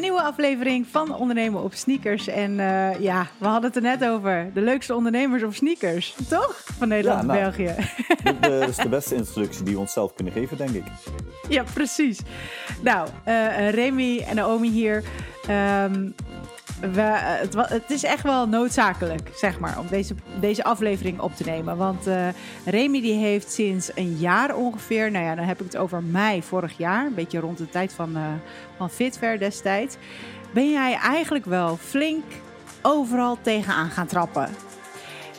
Een nieuwe aflevering van Ondernemen op Sneakers. En uh, ja, we hadden het er net over. De leukste ondernemers op sneakers, toch? Van Nederland en nou, België. Dat is de beste instructie die we onszelf kunnen geven, denk ik. Ja, precies. Nou, uh, Remy en Naomi hier. Um, eh, het, het, is echt wel noodzakelijk, zeg maar, om deze, deze aflevering op te nemen. Want uh, Remy die heeft sinds een jaar ongeveer, nou ja, dan heb ik het over mei vorig jaar, een beetje rond de tijd van, uh, van Fitver destijds, ben jij eigenlijk wel flink overal tegenaan gaan trappen.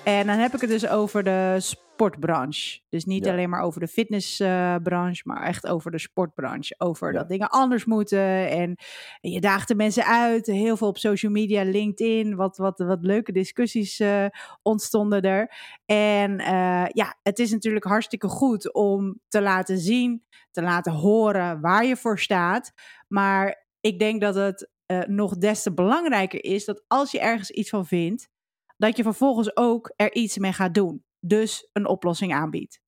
En dan heb ik het dus over de sportbranche. Dus niet alleen maar over de fitnessbranche, maar echt over de sportbranche. Over dat dingen anders moeten. En je daagt de mensen uit. Heel veel op social media, LinkedIn. Wat, wat, wat leuke discussies uh, ontstonden er. En uh, ja, het is natuurlijk hartstikke goed om te laten zien, te laten horen waar je voor staat. Maar ik denk dat het uh, nog des te belangrijker is dat als je ergens iets van vindt, dat je vervolgens ook er iets mee gaat doen dus een oplossing aanbiedt.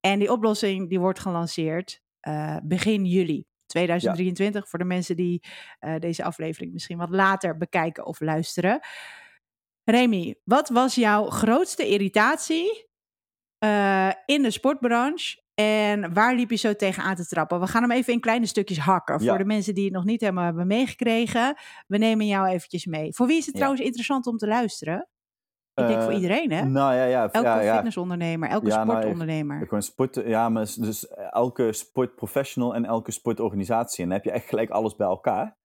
En die oplossing die wordt gelanceerd uh, begin juli 2023 voor de mensen die uh, deze aflevering misschien wat later bekijken of luisteren. Remy, wat was jouw grootste irritatie uh, in de sportbranche en waar liep je zo tegenaan te trappen? We gaan hem even in kleine stukjes hakken. Voor de mensen die het nog niet helemaal hebben meegekregen. We nemen jou eventjes mee. Voor wie is het ja. trouwens interessant om te luisteren? Ik denk voor eh, iedereen, hè? Nou ja, ja. Elke ja, fitnessondernemer, elke ja, sportondernemer. Nou, ik, sport, ja, maar dus elke sportprofessional en elke sportorganisatie. En dan heb je echt gelijk alles bij elkaar.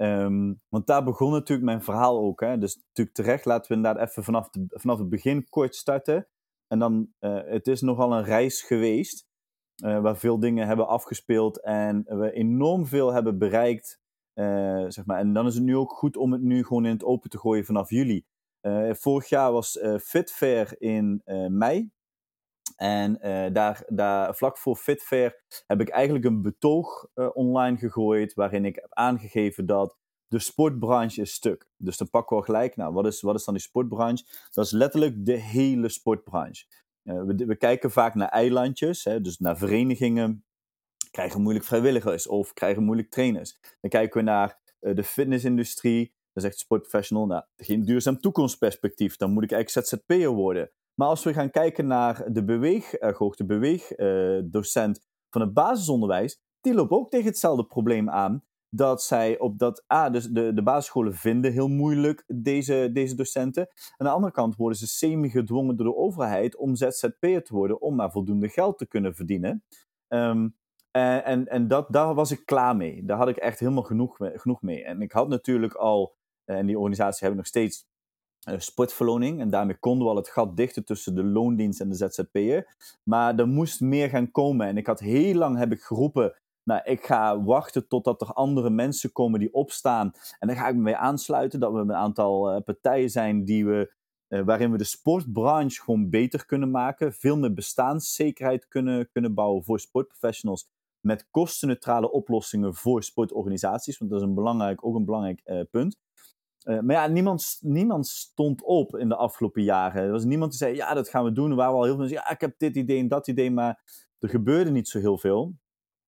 Um, want daar begon natuurlijk mijn verhaal ook. Hè? Dus natuurlijk terecht, laten we inderdaad even vanaf, de, vanaf het begin kort starten. En dan, uh, het is nogal een reis geweest. Uh, waar veel dingen hebben afgespeeld en we enorm veel hebben bereikt. Uh, zeg maar. En dan is het nu ook goed om het nu gewoon in het open te gooien vanaf juli. Uh, vorig jaar was uh, FitFair in uh, mei. En daar, daar, vlak voor FitFair heb ik eigenlijk een betoog online gegooid. waarin ik heb aangegeven dat de sportbranche is stuk. Dus dan pakken we gelijk, nou, wat is, wat is dan die sportbranche? Dat is letterlijk de hele sportbranche. We, we, kijken vaak naar eilandjes, hè, dus naar verenigingen. Krijgen moeilijk vrijwilligers of krijgen moeilijk trainers. Dan kijken we naar de fitnessindustrie dan zegt sportprofessional, nou, geen duurzaam toekomstperspectief, dan moet ik eigenlijk ZZP'er worden. Maar als we gaan kijken naar de beweeggoog, de beweegdocent van het basisonderwijs, die loopt ook tegen hetzelfde probleem aan. Dat zij op dat, ah, dus de, de basisscholen vinden heel moeilijk deze, deze docenten. Aan de andere kant worden ze semi-gedwongen door de overheid om ZZP'er te worden, om maar voldoende geld te kunnen verdienen. Um, en en, en dat, daar was ik klaar mee. Daar had ik echt helemaal genoeg, genoeg mee. En ik had natuurlijk al en die organisaties hebben nog steeds uh, sportverloning. En daarmee konden we al het gat dichten tussen de loondienst en de ZZP'er. Maar er moest meer gaan komen. En ik had heel lang heb ik geroepen. Nou, ik ga wachten totdat er andere mensen komen die opstaan. En dan ga ik me mee aansluiten. Dat we een aantal uh, partijen zijn die we, waarin we de sportbranche gewoon beter kunnen maken. Veel meer bestaanszekerheid kunnen, kunnen bouwen voor sportprofessionals. Met kostenneutrale oplossingen voor sportorganisaties. Want dat is een belangrijk, ook een belangrijk punt. Uh, maar ja, niemand, niemand stond op in de afgelopen jaren. Er was niemand die zei, ja, dat gaan we doen. Er waren al heel veel mensen, ja, ik heb dit idee en dat idee, maar er gebeurde niet zo heel veel.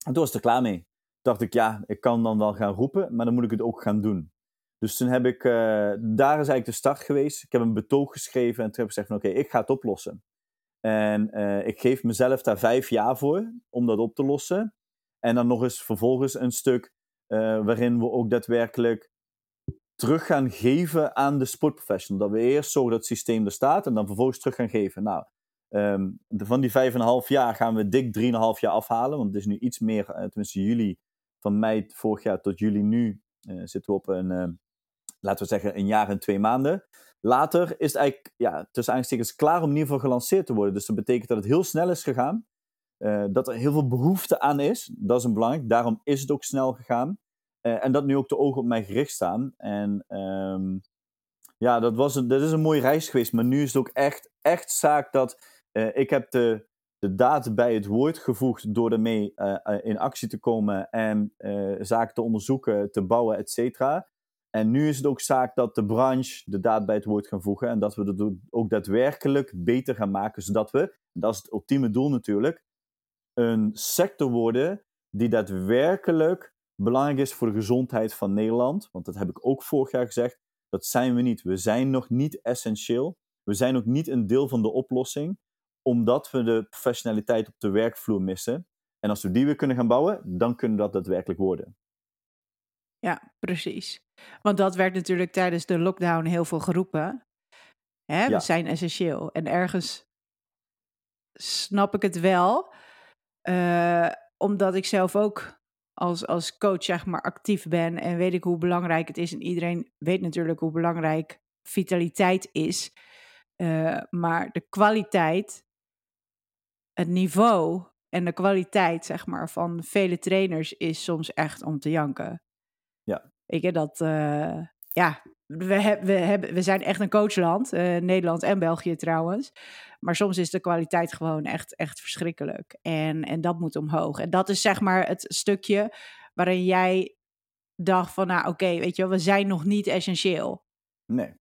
En toen was ik er klaar mee. dacht ik, ja, ik kan dan wel gaan roepen, maar dan moet ik het ook gaan doen. Dus toen heb ik, uh, daar is eigenlijk de start geweest. Ik heb een betoog geschreven en toen heb ik gezegd oké, ik ga het oplossen. En uh, ik geef mezelf daar vijf jaar voor om dat op te lossen. En dan nog eens vervolgens een stuk waarin we ook daadwerkelijk terug gaan geven aan de sportprofessional. Dat we eerst zorgen dat het systeem er staat en dan vervolgens terug gaan geven. Nou, um, de, van die 5,5 jaar gaan we dik 3,5 jaar afhalen. Want het is nu iets meer, uh, tenminste juli, van mei vorig jaar tot juli nu, uh, zitten we op een, uh, laten we zeggen, een jaar en twee maanden. Later is het eigenlijk, ja, tussen aanstekens klaar om in ieder geval gelanceerd te worden. Dus dat betekent dat het heel snel is gegaan. dat er heel veel behoefte aan is. Dat is een belangrijk. Daarom is het ook snel gegaan. Uh, en dat nu ook de ogen op mij gericht staan. En um, ja, dat, was een, dat is een mooie reis geweest. Maar nu is het ook echt, echt zaak dat uh, ik heb de, de daad bij het woord gevoegd door ermee uh, in actie te komen en zaken te onderzoeken, te bouwen, et cetera. En nu is het ook zaak dat de branche de daad bij het woord gaan voegen en dat we het ook daadwerkelijk beter gaan maken, zodat we, dat is het ultieme doel natuurlijk, een sector worden die daadwerkelijk belangrijk is voor de gezondheid van Nederland, want dat heb ik ook vorig jaar gezegd, dat zijn we niet. We zijn nog niet essentieel. We zijn ook niet een deel van de oplossing, omdat we de professionaliteit op de werkvloer missen. En als we die weer kunnen gaan bouwen, dan kunnen dat daadwerkelijk worden. Ja, precies. Want dat werd natuurlijk tijdens de lockdown heel veel geroepen. Hè, we zijn essentieel. En ergens snap ik het wel, uh, omdat ik zelf ook als, als coach zeg maar actief ben en weet ik hoe belangrijk het is. En iedereen weet natuurlijk hoe belangrijk vitaliteit is. Uh, maar de kwaliteit, het niveau en de kwaliteit zeg maar van vele trainers is soms echt om te janken. Ja. Ik heb dat, uh, ja, we, we, hebben, we zijn echt een coachland, uh, Nederland en België trouwens. Maar soms is de kwaliteit gewoon echt, echt verschrikkelijk. En, en dat moet omhoog. En dat is zeg maar het stukje waarin jij dacht van, nou oké, weet je wel, we zijn nog niet essentieel. Nee.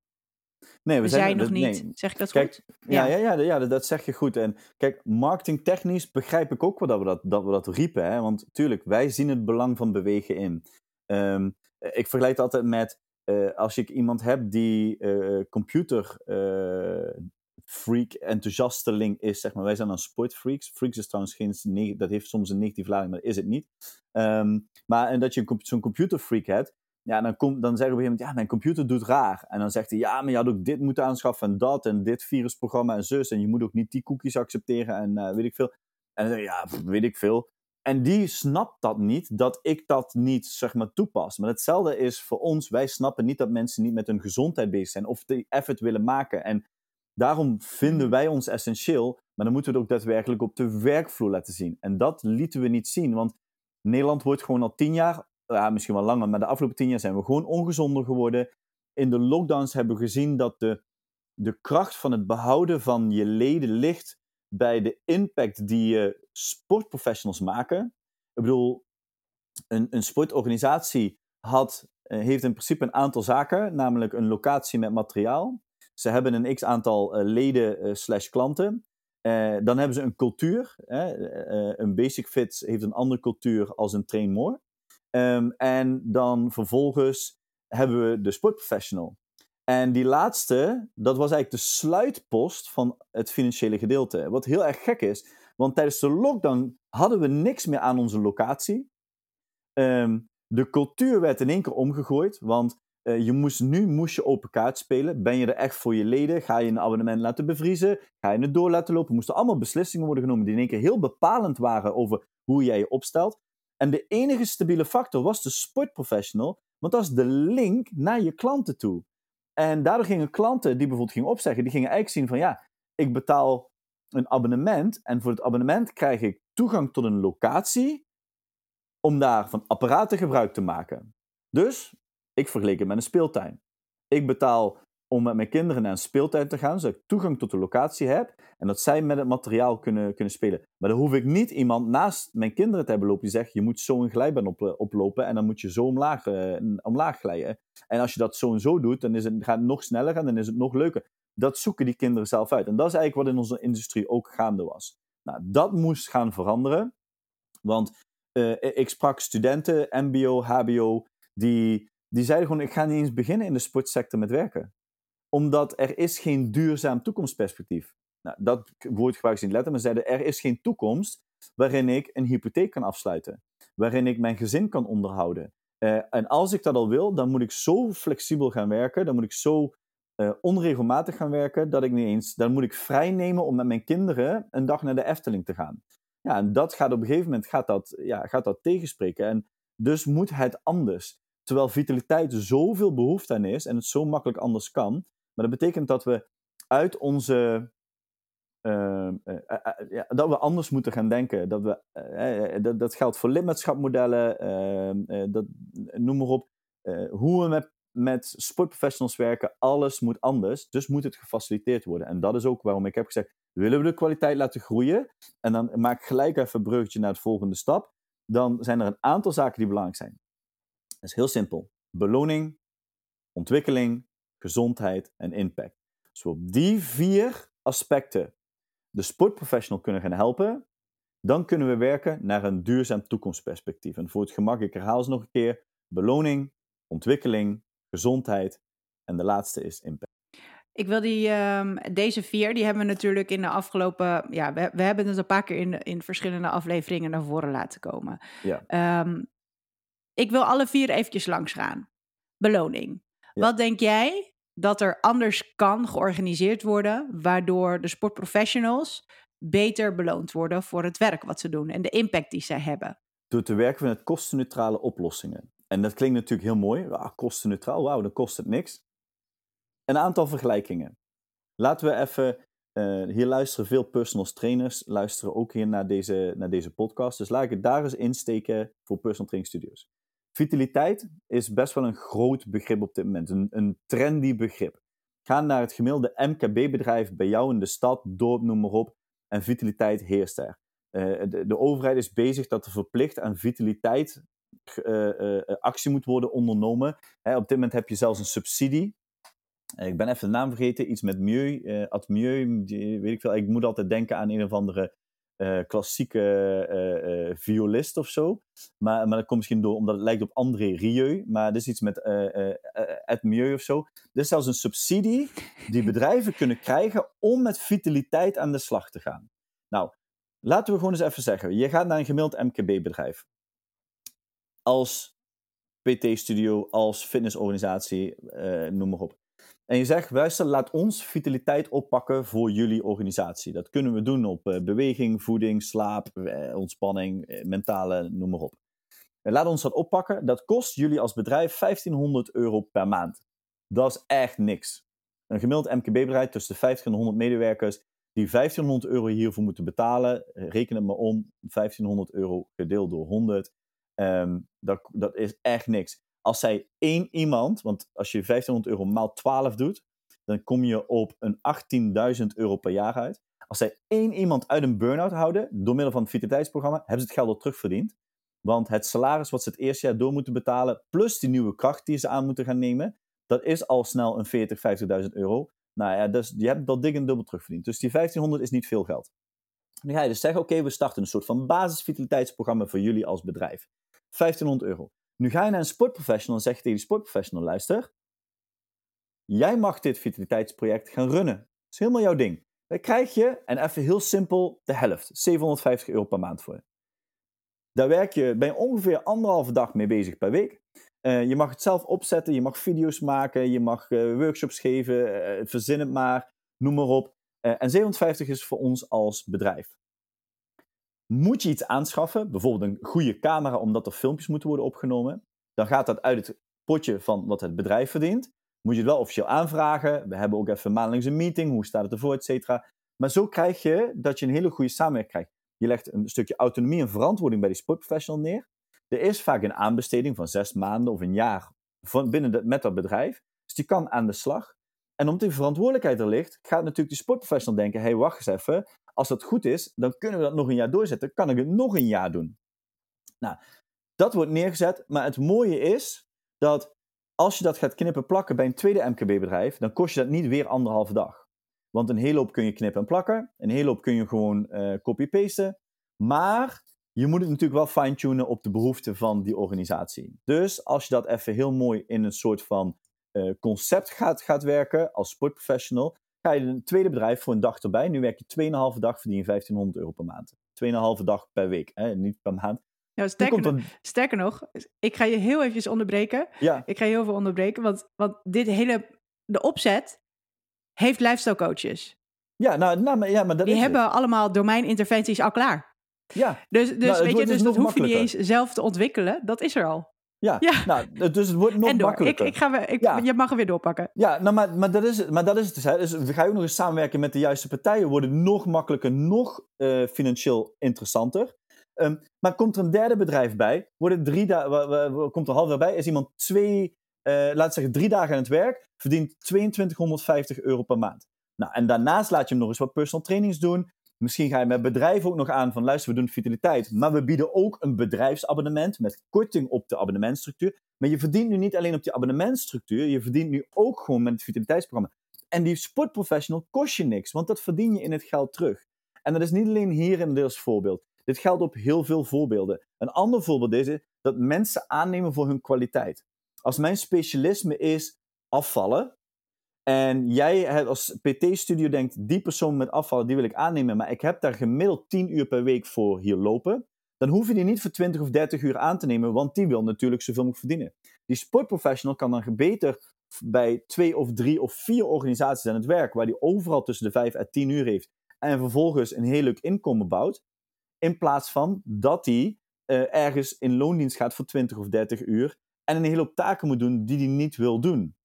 Nee, we, zijn, nog niet. Zeg ik dat kijk, goed? Ja, ja. Ja, ja, dat zeg je goed. En kijk, marketingtechnisch begrijp ik ook wel dat we dat, dat, we dat riepen. Hè? Want tuurlijk, wij zien het belang van bewegen in. Um, ik vergelijk het altijd met uh, als ik iemand heb die uh, computer uh, freak enthousiasteling is, zeg maar. Wij zijn dan sportfreaks. Freaks is trouwens geen, dat heeft soms een negatieve lading, maar is het niet. Um, maar en dat je zo'n computerfreak hebt, ja, dan, komt, dan zeggen we op een ja, mijn computer doet raar. En dan zegt hij, ja, maar je had ook dit moeten aanschaffen en dat en dit virusprogramma en zus. En je moet ook niet die cookies accepteren en weet ik veel. En dan zeg je, ja, weet ik veel. En die snapt dat niet, dat ik dat niet zeg maar toepas. Maar hetzelfde is voor ons. Wij snappen niet dat mensen niet met hun gezondheid bezig zijn of die effort willen maken. En daarom vinden wij ons essentieel. Maar dan moeten we het ook daadwerkelijk op de werkvloer laten zien. En dat lieten we niet zien. Want Nederland wordt gewoon al tien jaar, ja, misschien wel langer, maar de afgelopen tien jaar zijn we gewoon ongezonder geworden. In de lockdowns hebben we gezien dat de, de kracht van het behouden van je leden ligt bij de impact die sportprofessionals maken. Ik bedoel, een, een sportorganisatie had, eh, heeft in principe een aantal zaken, namelijk een locatie met materiaal. Ze hebben een x aantal uh, leden uh, slash klanten. dan hebben ze een cultuur. een Basic Fit heeft een andere cultuur als een Train More. Um, en dan vervolgens hebben we de sportprofessional. En die laatste, dat was eigenlijk de sluitpost van het financiële gedeelte. Wat heel erg gek is, want tijdens de lockdown hadden we niks meer aan onze locatie. Um, de cultuur werd in één keer omgegooid, want uh, je moest, nu moest je open kaart spelen. Ben je er echt voor je leden? Ga je een abonnement laten bevriezen? Ga je het door laten lopen? Moesten allemaal beslissingen worden genomen die in één keer heel bepalend waren over hoe jij je opstelt. En de enige stabiele factor was de sportprofessional, want dat is de link naar je klanten toe. En daardoor gingen klanten die bijvoorbeeld gingen opzeggen, die gingen eigenlijk zien van ja, ik betaal een abonnement en voor het abonnement krijg ik toegang tot een locatie om daar van apparaten gebruik te maken. Dus ik vergelijk het met een speeltuin. Ik betaal om met mijn kinderen naar een speeltuin te gaan, zodat ik toegang tot de locatie heb en dat zij met het materiaal kunnen, kunnen spelen. Maar dan hoef ik niet iemand naast mijn kinderen te hebben lopen die zegt, je moet zo een glijbaan op, eh, oplopen en dan moet je zo omlaag, uh, omlaag glijden. En als je dat zo en zo doet, dan is het, gaat het nog sneller en dan is het nog leuker. Dat zoeken die kinderen zelf uit. En dat is eigenlijk wat in onze industrie ook gaande was. Nou, dat moest gaan veranderen, want uh, ik sprak studenten, mbo, hbo, die, die zeiden gewoon, ik ga niet eens beginnen in de sportsector met werken omdat er is geen duurzaam toekomstperspectief. Nou, dat woord gebruik ik niet letten, maar zeiden er is geen toekomst waarin ik een hypotheek kan afsluiten. Waarin ik mijn gezin kan onderhouden. Uh, en als ik dat al wil, dan moet ik zo flexibel gaan werken. Dan moet ik zo uh, onregelmatig gaan werken. Dat ik niet eens. Dan moet ik vrij nemen om met mijn kinderen een dag naar de Efteling te gaan. Ja, en dat gaat op een gegeven moment gaat dat, ja, gaat dat tegenspreken. En dus moet het anders. Terwijl vitaliteit zoveel behoefte aan is en het zo makkelijk anders kan, maar dat betekent dat we uit onze. Uh, ja, dat we anders moeten gaan denken. Dat, we, dat, dat geldt voor lidmaatschapmodellen, ehm, dat, noem maar op. hoe we met, met sportprofessionals werken, alles moet anders. Dus moet het gefaciliteerd worden. En dat is ook waarom ik heb gezegd: willen we de kwaliteit laten groeien? En dan maak gelijk even een bruggetje naar de volgende stap. Dan zijn er een aantal zaken die belangrijk zijn. Dat is heel simpel: beloning, ontwikkeling, gezondheid en impact. Als we op die vier aspecten de sportprofessional kunnen gaan helpen, Dan kunnen we werken naar een duurzaam toekomstperspectief. En voor het gemak, ik herhaal ze nog een keer: beloning, ontwikkeling, gezondheid en de laatste is impact. Ik wil die, ehm, deze vier, die hebben we natuurlijk in de afgelopen... Ja, we, we hebben het een paar keer in, in verschillende afleveringen naar voren laten komen. Ja. Ehm, ik wil alle vier eventjes langs gaan. Beloning. Ja. Wat denk jij dat er anders kan georganiseerd worden... waardoor de sportprofessionals beter beloond worden voor het werk wat ze doen... en de impact die zij hebben? Door te werken met kostenneutrale oplossingen. En dat klinkt natuurlijk heel mooi. Ah, kostenneutraal, wauw, dan kost het niks. Een aantal vergelijkingen. Laten we even, eh, hier luisteren veel personal trainers, luisteren ook hier naar deze, naar deze podcast. Dus laat ik het daar eens insteken voor personal training studios. Vitaliteit is best wel een groot begrip op dit moment, een, een trendy begrip. Ga naar het gemiddelde MKB-bedrijf bij jou in de stad, dorp, noem maar op, en vitaliteit heerst daar. Eh, de, overheid is bezig dat er verplicht aan vitaliteit uh, uh, actie moet worden ondernomen. Hè, op dit moment heb je zelfs een subsidie. Ik ben even de naam vergeten, iets met uh, Ad weet ik veel. Ik moet altijd denken aan een of andere klassieke violist of zo. Maar, maar dat komt misschien door, omdat het lijkt op André Rieu. Maar dit is iets met Ad Mieu of zo. Dit is zelfs een subsidie die bedrijven kunnen krijgen om met vitaliteit aan de slag te gaan. Nou, laten we gewoon eens even zeggen. Je gaat naar een gemiddeld MKB-bedrijf als PT-studio, als fitnessorganisatie, noem maar op. En je zegt, luister, laat ons vitaliteit oppakken voor jullie organisatie. Dat kunnen we doen op uh, beweging, voeding, slaap, uh, ontspanning, mentale, noem maar op. En laat ons dat oppakken. Dat kost jullie als bedrijf 1500 euro per maand. Dat is echt niks. Een gemiddeld MKB-bedrijf tussen de 50 en 100 medewerkers die 1500 euro hiervoor moeten betalen, reken het maar om, 1500 euro gedeeld door 100, Um, dat, dat is echt niks. Als zij één iemand, want als je 1500 euro maal 12 doet, dan kom je op een 18.000 euro per jaar uit. Als zij één iemand uit een burn-out houden, door middel van het vitaliteitsprogramma, hebben ze het geld al terugverdiend. Want het salaris wat ze het eerste jaar door moeten betalen, plus die nieuwe kracht die ze aan moeten gaan nemen, dat is al snel een 40, 50.000 euro. Nou ja, dus je hebt dat dik en dubbel terugverdiend. Dus die 1500 is niet veel geld. Dan ga je dus zeggen, oké, we starten een soort van basisvitaliteitsprogramma voor jullie als bedrijf. 1500 euro. Nu ga je naar een sportprofessional en zeg je tegen die sportprofessional, luister, jij mag dit vitaliteitsproject gaan runnen. Dat is helemaal jouw ding. Dan krijg je, en even heel simpel, de helft. 750 euro per maand voor. Daar werk je, ben je ongeveer anderhalve dag mee bezig per week. Uh, je mag het zelf opzetten, je mag video's maken, je mag uh, workshops geven, uh, verzin het maar, noem maar op. en 750 is voor ons als bedrijf. Moet je iets aanschaffen, bijvoorbeeld een goede camera omdat er filmpjes moeten worden opgenomen, dan gaat dat uit het potje van wat het bedrijf verdient. Moet je het wel officieel aanvragen. We hebben ook even maandelijks een meeting, hoe staat het ervoor, et cetera. Maar zo krijg je dat je een hele goede samenwerking krijgt. Je legt een stukje autonomie en verantwoording bij die sportprofessional neer. Er is vaak een aanbesteding van zes maanden of een jaar van binnen met dat bedrijf. Dus die kan aan de slag. En omdat die verantwoordelijkheid er ligt, gaat natuurlijk die sportprofessional denken: hé, hey, wacht eens even. Als dat goed is, dan kunnen we dat nog een jaar doorzetten. Kan ik het nog een jaar doen? Nou, dat wordt neergezet. Maar het mooie is dat als je dat gaat knippen plakken bij een tweede MKB-bedrijf, dan kost je dat niet weer anderhalve dag. Want een hele hoop kun je knippen en plakken. Een hele hoop kun je gewoon uh, copy-pasten. Maar je moet het natuurlijk wel fine-tunen op de behoeften van die organisatie. Dus als je dat even heel mooi in een soort van uh, concept gaat, gaat werken als sportprofessional, ga je een tweede bedrijf voor een dag erbij. Nu werk je 2,5 dag, verdien je 1500 euro per maand. 2,5 dag per week, hè? niet per maand. Ja, sterker, dan... sterker nog, ik ga je heel eventjes onderbreken. Ja. Ik ga je heel veel onderbreken, want, want dit hele, de opzet heeft lifestyle coaches. Ja, nou, nou ja, maar dat Die is hebben het. allemaal domeininterventies al klaar. Ja. Dus, dus Nou, weet je, dus dus dat hoef je niet eens zelf te ontwikkelen. Dat is er al. Ja, Ja. Nou, dus het wordt nog en door. Ik, makkelijker. ik ga weer, ik, Ja. Je mag er weer doorpakken. Ja, nou, maar, maar, dat is het, maar dat is het dus. Hè. Dus we gaan ook nog eens samenwerken met de juiste partijen. Worden nog makkelijker, nog eh, financieel interessanter. Ehm, maar komt er een derde bedrijf bij, worden drie da- wa- wa- wa- komt er half bij, is iemand twee, eh laat zeggen drie dagen aan het werk, verdient 2250 euro per maand. Nou, en daarnaast laat je hem nog eens wat personal trainings doen. Misschien ga je met bedrijven ook nog aan van luister, we doen vitaliteit, maar we bieden ook een bedrijfsabonnement met korting op de abonnementstructuur. Maar je verdient nu niet alleen op die abonnementstructuur, je verdient nu ook gewoon met het vitaliteitsprogramma. En die sportprofessional kost je niks, want dat verdien je in het geld terug. En dat is niet alleen hier in dit voorbeeld. Dit geldt op heel veel voorbeelden. Een ander voorbeeld is dat mensen aannemen voor hun kwaliteit. Als mijn specialisme is afvallen, en jij als PT-studio denkt, die persoon met afvallen, die wil ik aannemen, maar ik heb daar gemiddeld 10 uur per week voor hier lopen, dan hoef je die niet voor 20 of 30 uur aan te nemen, want die wil natuurlijk zoveel mogelijk verdienen. Die sportprofessional kan dan beter bij twee of drie of vier organisaties aan het werk, waar die overal tussen de 5 en 10 uur heeft, en vervolgens een heel leuk inkomen bouwt, in plaats van dat hij uh, ergens in loondienst gaat voor 20 of 30 uur en een hele hoop taken moet doen die hij niet wil doen.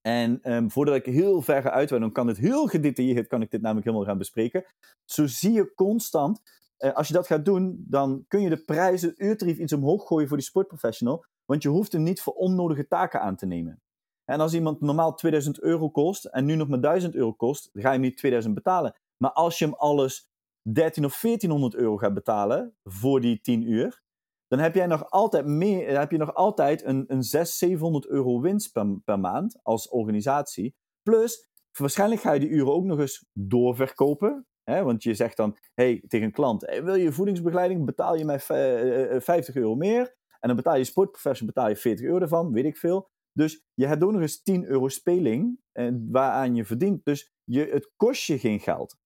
En um, voordat ik heel ver ga uitweiden, dan kan het heel gedetailleerd, kan ik dit namelijk helemaal gaan bespreken. Zo zie je constant, uh, als je dat gaat doen, dan kun je de prijzen, uurtarief iets omhoog gooien voor die sportprofessional, want je hoeft hem niet voor onnodige taken aan te nemen. En als iemand normaal 2000 euro kost en nu nog maar 1000 euro kost, ga je hem niet 2000 betalen. Maar als je hem alles 13 of 1400 euro gaat betalen voor die 10 uur, dan heb jij nog altijd, meer, heb je nog altijd een, een 600, 700 euro winst per, per maand als organisatie. Plus, waarschijnlijk ga je die uren ook nog eens doorverkopen. Hè? Want je zegt dan hey, tegen een klant: hey, Wil je voedingsbegeleiding? Betaal je mij 50 euro meer. En dan betaal je sportprofessional betaal je 40 euro ervan, weet ik veel. Dus je hebt ook nog eens 10 euro speling eh, waaraan je verdient. Dus je, het kost je geen geld.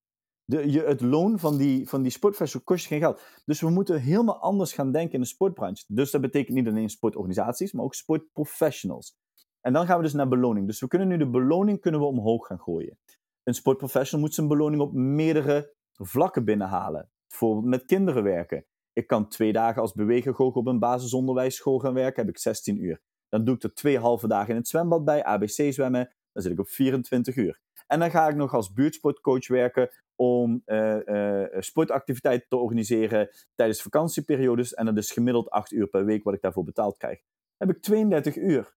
De, je, het loon van die, van die kost je geen geld. Dus we moeten helemaal anders gaan denken in de sportbranche. Dus dat betekent niet alleen sportorganisaties, maar ook sportprofessionals. En dan gaan we dus naar beloning. Dus we kunnen nu de beloning kunnen we omhoog gaan gooien. Een sportprofessional moet zijn beloning op meerdere vlakken binnenhalen. Bijvoorbeeld met kinderen werken. Ik kan twee dagen als bewegergoochel op een basisonderwijsschool gaan werken, heb ik 16 uur. Dan doe ik er twee halve dagen in het zwembad bij, ABC zwemmen, dan zit ik op 24 uur. En dan ga ik nog als buurtsportcoach werken om uh, uh, sportactiviteiten te organiseren tijdens vakantieperiodes. En dat is gemiddeld 8 uur per week wat ik daarvoor betaald krijg. Dan heb ik 32 uur.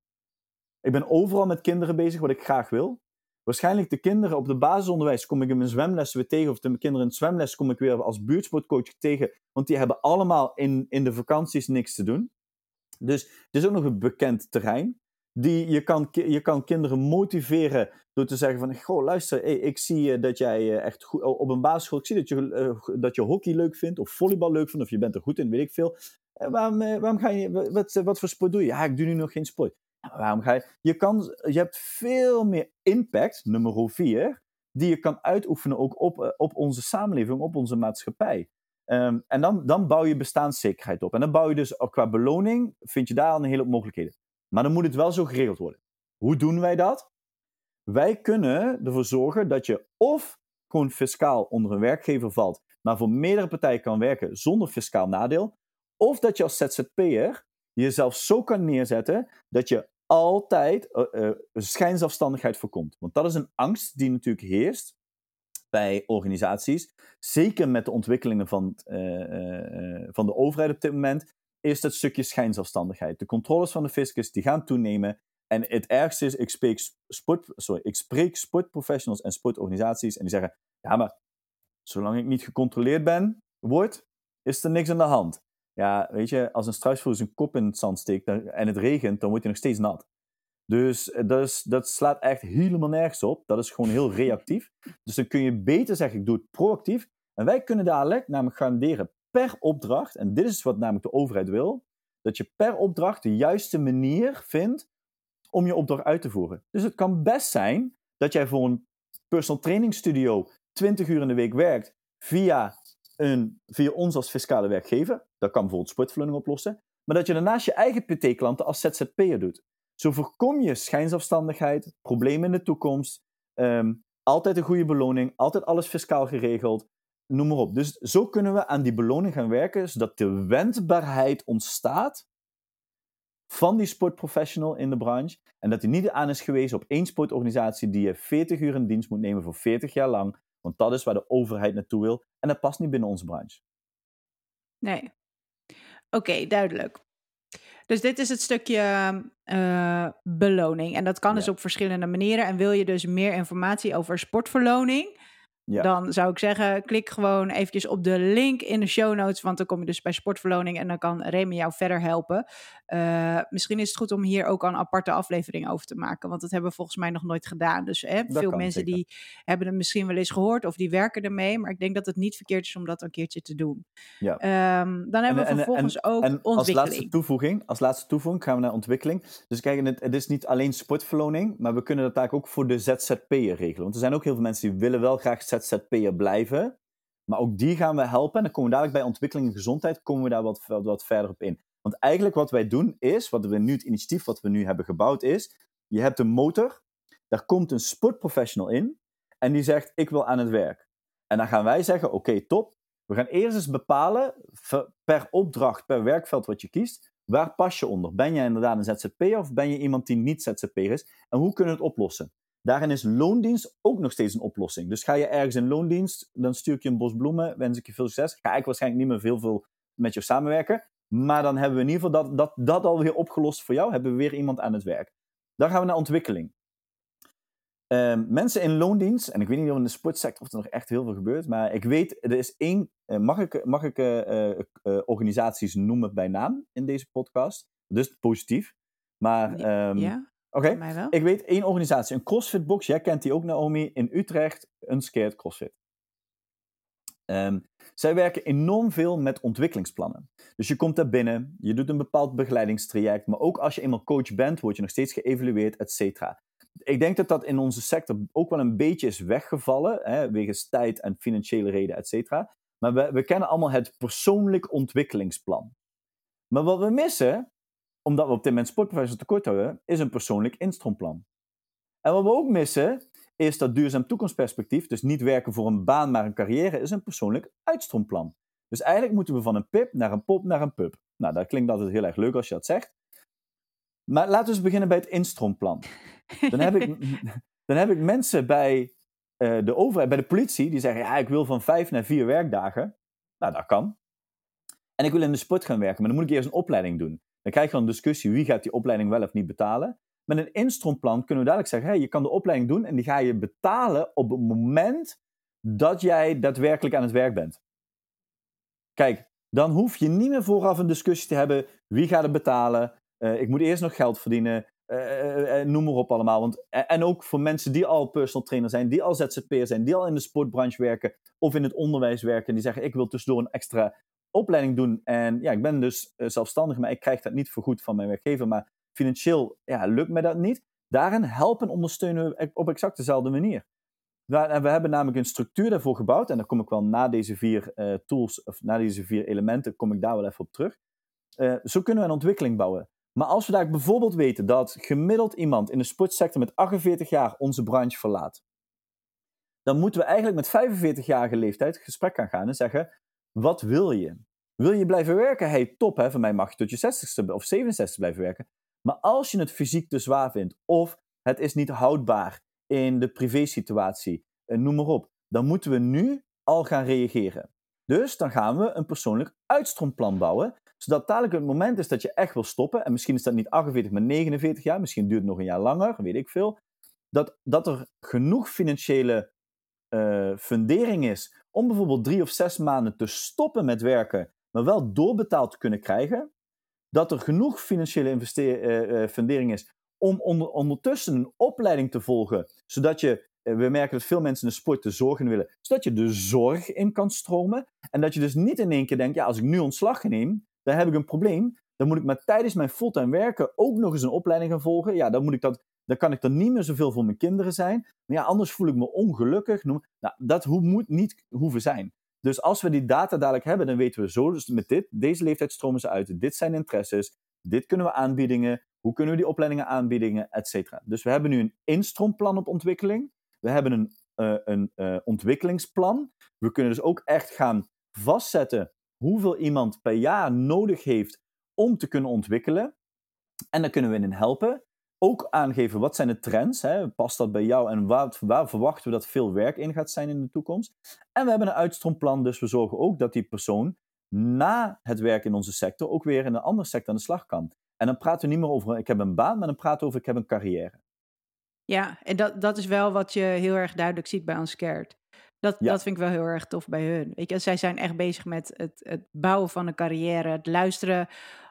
Ik ben overal met kinderen bezig wat ik graag wil. Waarschijnlijk de kinderen op de basisonderwijs kom ik in mijn zwemles weer tegen. Of de kinderen in het zwemles kom ik weer als buurtsportcoach tegen. Want die hebben allemaal in, in de vakanties niks te doen. Dus het is ook nog een bekend terrein. Die, je, kan, je kan kinderen motiveren door te zeggen van... Goh, luister, ik zie uh, dat jij uh, echt goed... Op een basisschool, ik zie dat je, uh, dat je hockey leuk vindt of volleybal leuk vindt... of je bent er goed in, weet ik veel. waarom, waarom ga je... Wat, wat voor sport doe je? Ja, ik doe nu nog geen sport. waarom ga je... Je, kan, je hebt veel meer impact, nummer vier... die je kan uitoefenen ook op, op onze samenleving, op onze maatschappij. Um, en dan, dan bouw je bestaanszekerheid op. En dan bouw je dus qua beloning, vind je daar al een hele hoop mogelijkheden. Maar dan moet het wel zo geregeld worden. Hoe doen wij dat? Wij kunnen ervoor zorgen dat je of gewoon fiscaal onder een werkgever valt, maar voor meerdere partijen kan werken zonder fiscaal nadeel. Of dat je als ZZP'er jezelf zo kan neerzetten dat je altijd uh, uh, schijnzelfstandigheid voorkomt. Want dat is een angst die natuurlijk heerst bij organisaties. Zeker met de ontwikkelingen van, uh, van de overheid op dit moment is dat stukje schijnzelfstandigheid. De controles van de fiscus die gaan toenemen. En het ergste is, ik spreek, sport, sorry, ik spreek sportprofessionals en sportorganisaties en die zeggen, ja maar zolang ik niet gecontroleerd ben, word, is er niks aan de hand. Ja, weet je, als een struisvogel zijn kop in het zand steekt en het regent, dan wordt hij nog steeds nat. Dus eh, dat, dat slaat echt helemaal nergens op. Dat is gewoon heel reactief. Dus dan kun je beter zeggen, ik doe het proactief. En wij kunnen dadelijk namelijk garanderen per opdracht, en dit is wat namelijk de overheid wil, dat je per opdracht de juiste manier vindt om je opdracht uit te voeren. Dus het kan best zijn dat jij voor een personal training studio 20 uur in de week werkt via, een, via ons als fiscale werkgever. Dat kan bijvoorbeeld sportverloning oplossen. Maar dat je daarnaast je eigen PT-klanten als ZZP'er doet. Zo voorkom je schijnzelfstandigheid, problemen in de toekomst, ehm, altijd een goede beloning, altijd alles fiscaal geregeld noem maar op. Dus zo kunnen we aan die beloning gaan werken, zodat de wendbaarheid ontstaat van die sportprofessional in de branche. En dat hij niet aan is gewezen op één sportorganisatie die je 40 uur in dienst moet nemen voor 40 jaar lang. Want dat is waar de overheid naartoe wil. En dat past niet binnen onze branche. Nee. Oké, duidelijk. Dus dit is het stukje uh, beloning. En dat kan dus op verschillende manieren. En wil je dus meer informatie over sportverloning? Ja. Dan zou ik zeggen, klik gewoon eventjes op de link in de show notes, want dan kom je dus bij sportverloning en dan kan Remy jou verder helpen. Eh, misschien is het goed om hier ook al een aparte aflevering over te maken, want dat hebben we volgens mij nog nooit gedaan. Dus hè, veel mensen zeker. die hebben het misschien wel eens gehoord of die werken ermee, maar ik denk dat het niet verkeerd is om dat een keertje te doen. Ja. Ehm, dan hebben we vervolgens ook en als ontwikkeling. laatste, toevoeging, als laatste toevoeging gaan we naar ontwikkeling. Dus kijk, het, het is niet alleen sportverloning, maar we kunnen dat eigenlijk ook voor de ZZP'er regelen. Want er zijn ook heel veel mensen die willen wel graag ZZP'er blijven. Maar ook die gaan we helpen. En dan komen we dadelijk bij ontwikkeling en gezondheid, komen we daar wat, wat, verder op in. Want eigenlijk wat wij doen is, wat we nu, het initiatief wat we nu hebben gebouwd is, je hebt een motor, daar komt een sportprofessional in en die zegt, ik wil aan het werk. En dan gaan wij zeggen, oké, top. We gaan eerst eens bepalen, per opdracht, per werkveld wat je kiest, waar pas je onder? Ben jij inderdaad een ZZP'er of ben je iemand die niet ZZP'er is? En hoe kunnen we het oplossen? Daarin is loondienst ook nog steeds een oplossing. Dus ga je ergens in loondienst, dan stuur ik je een bos bloemen, wens ik je veel succes. Ga ik waarschijnlijk niet meer veel, veel met je samenwerken. Maar dan hebben we in ieder geval dat, dat, dat alweer opgelost voor jou. Hebben we weer iemand aan het werk. Dan gaan we naar ontwikkeling. Ehm, mensen in loondienst, en ik weet niet of in de sportsector of er nog echt heel veel gebeurt, maar ik weet, er is één, eh, mag ik, mag ik eh, eh, organisaties noemen bij naam in deze podcast? Dus positief. Maar, ehm, ja, oké. Ik weet één organisatie, een CrossFit Box. Jij kent die ook, Naomi, in Utrecht, Unscared CrossFit. Ehm, zij werken enorm veel met ontwikkelingsplannen. Dus je komt daar binnen, je doet een bepaald begeleidingstraject, maar ook als je eenmaal coach bent, word je nog steeds geëvalueerd, et cetera. Ik denk dat dat in onze sector ook wel een beetje is weggevallen, hè, wegens tijd en financiële reden, et cetera. Maar we, we kennen allemaal het persoonlijk ontwikkelingsplan. Maar wat we missen, omdat we op dit moment sportprofessionals tekort hebben, is een persoonlijk instroomplan. En wat we ook missen, is dat duurzaam toekomstperspectief, dus niet werken voor een baan, maar een carrière, is een persoonlijk uitstroomplan. Dus eigenlijk moeten we van een pip naar een pop naar een pub. Nou, dat klinkt altijd heel erg leuk als je dat zegt. Maar laten we eens beginnen bij het instroomplan. Dan heb ik, dan heb ik mensen bij eh, de overheid, bij de politie, die zeggen, ja, ik wil van vijf naar vier werkdagen. Nou, dat kan. En ik wil in de sport gaan werken, maar dan moet ik eerst een opleiding doen. Dan krijg je een discussie, wie gaat die opleiding wel of niet betalen. Met een instroomplan kunnen we dadelijk zeggen, je kan de opleiding doen en die ga je betalen op het moment dat jij daadwerkelijk aan het werk bent. Kijk, dan hoef je niet meer vooraf een discussie te hebben, wie gaat het betalen, Eh, ik moet eerst nog geld verdienen, eh, eh, noem maar op allemaal. Want, en ook voor mensen die al personal trainer zijn, die al ZZP'er zijn, die al in de sportbranche werken of in het onderwijs werken, die zeggen, ik wil tussendoor een extra opleiding doen. En ja, ik ben dus eh, zelfstandig, maar ik krijg dat niet vergoed van mijn werkgever. Maar financieel ja, lukt me dat niet. Daarin helpen en ondersteunen we op exact dezelfde manier. We hebben namelijk een structuur daarvoor gebouwd. En daar kom ik wel na deze vier eh, tools, of na deze vier elementen, kom ik daar wel even op terug. Eh, zo kunnen we een ontwikkeling bouwen. Maar als we daar bijvoorbeeld weten dat gemiddeld iemand in de sportsector met 48 jaar onze branche verlaat, dan moeten we eigenlijk met 45-jarige leeftijd gesprek gaan gaan en zeggen: wat wil je? Wil je blijven werken? Hey, top, hè? van mij mag je tot je 60ste of 67 blijven werken. Maar als je het fysiek te zwaar vindt, of het is niet houdbaar in de privésituatie, eh, noem maar op, dan moeten we nu al gaan reageren. Dus dan gaan we een persoonlijk uitstroomplan bouwen, zodat dadelijk het moment is dat je echt wil stoppen, en misschien is dat niet 48, maar 49 jaar, misschien duurt het nog een jaar langer, weet ik veel, dat, dat er genoeg financiële eh, fundering is om bijvoorbeeld drie of zes maanden te stoppen met werken, maar wel doorbetaald kunnen krijgen, dat er genoeg financiële eh, eh, fundering is om onder, ondertussen een opleiding te volgen, zodat je, eh, we merken dat veel mensen de sport de zorg in willen, zodat je de zorg in kan stromen en dat je dus niet in één keer denkt, ja, als ik nu ontslag neem, dan heb ik een probleem, dan moet ik maar tijdens mijn fulltime werken ook nog eens een opleiding gaan volgen, ja, dan moet ik dat dan kan ik er niet meer zoveel voor mijn kinderen zijn. Maar ja, anders voel ik me ongelukkig. Nou, dat moet niet hoeven zijn. Dus als we die data dadelijk hebben, dan weten we zo, dus met dit, deze leeftijd stromen ze uit. Dit zijn interesses, dit kunnen we aanbiedingen, hoe kunnen we die opleidingen aanbiedingen, et cetera. Dus we hebben nu een instroomplan op ontwikkeling. We hebben een, eh, een eh, ontwikkelingsplan. We kunnen dus ook echt gaan vastzetten hoeveel iemand per jaar nodig heeft om te kunnen ontwikkelen. En dan kunnen we in helpen ook aangeven wat zijn de trends, hè? past dat bij jou en waar, waar verwachten we dat veel werk in gaat zijn in de toekomst. En we hebben een uitstroomplan, dus we zorgen ook dat die persoon na het werk in onze sector ook weer in een andere sector aan de slag kan. En dan praten we niet meer over ik heb een baan, maar dan praten we over ik heb een carrière. Ja, en dat, dat is wel wat je heel erg duidelijk ziet bij Unscared. Dat, dat vind ik wel heel erg tof bij hun. Weet je, zij zijn echt bezig met het, het bouwen van een carrière, het luisteren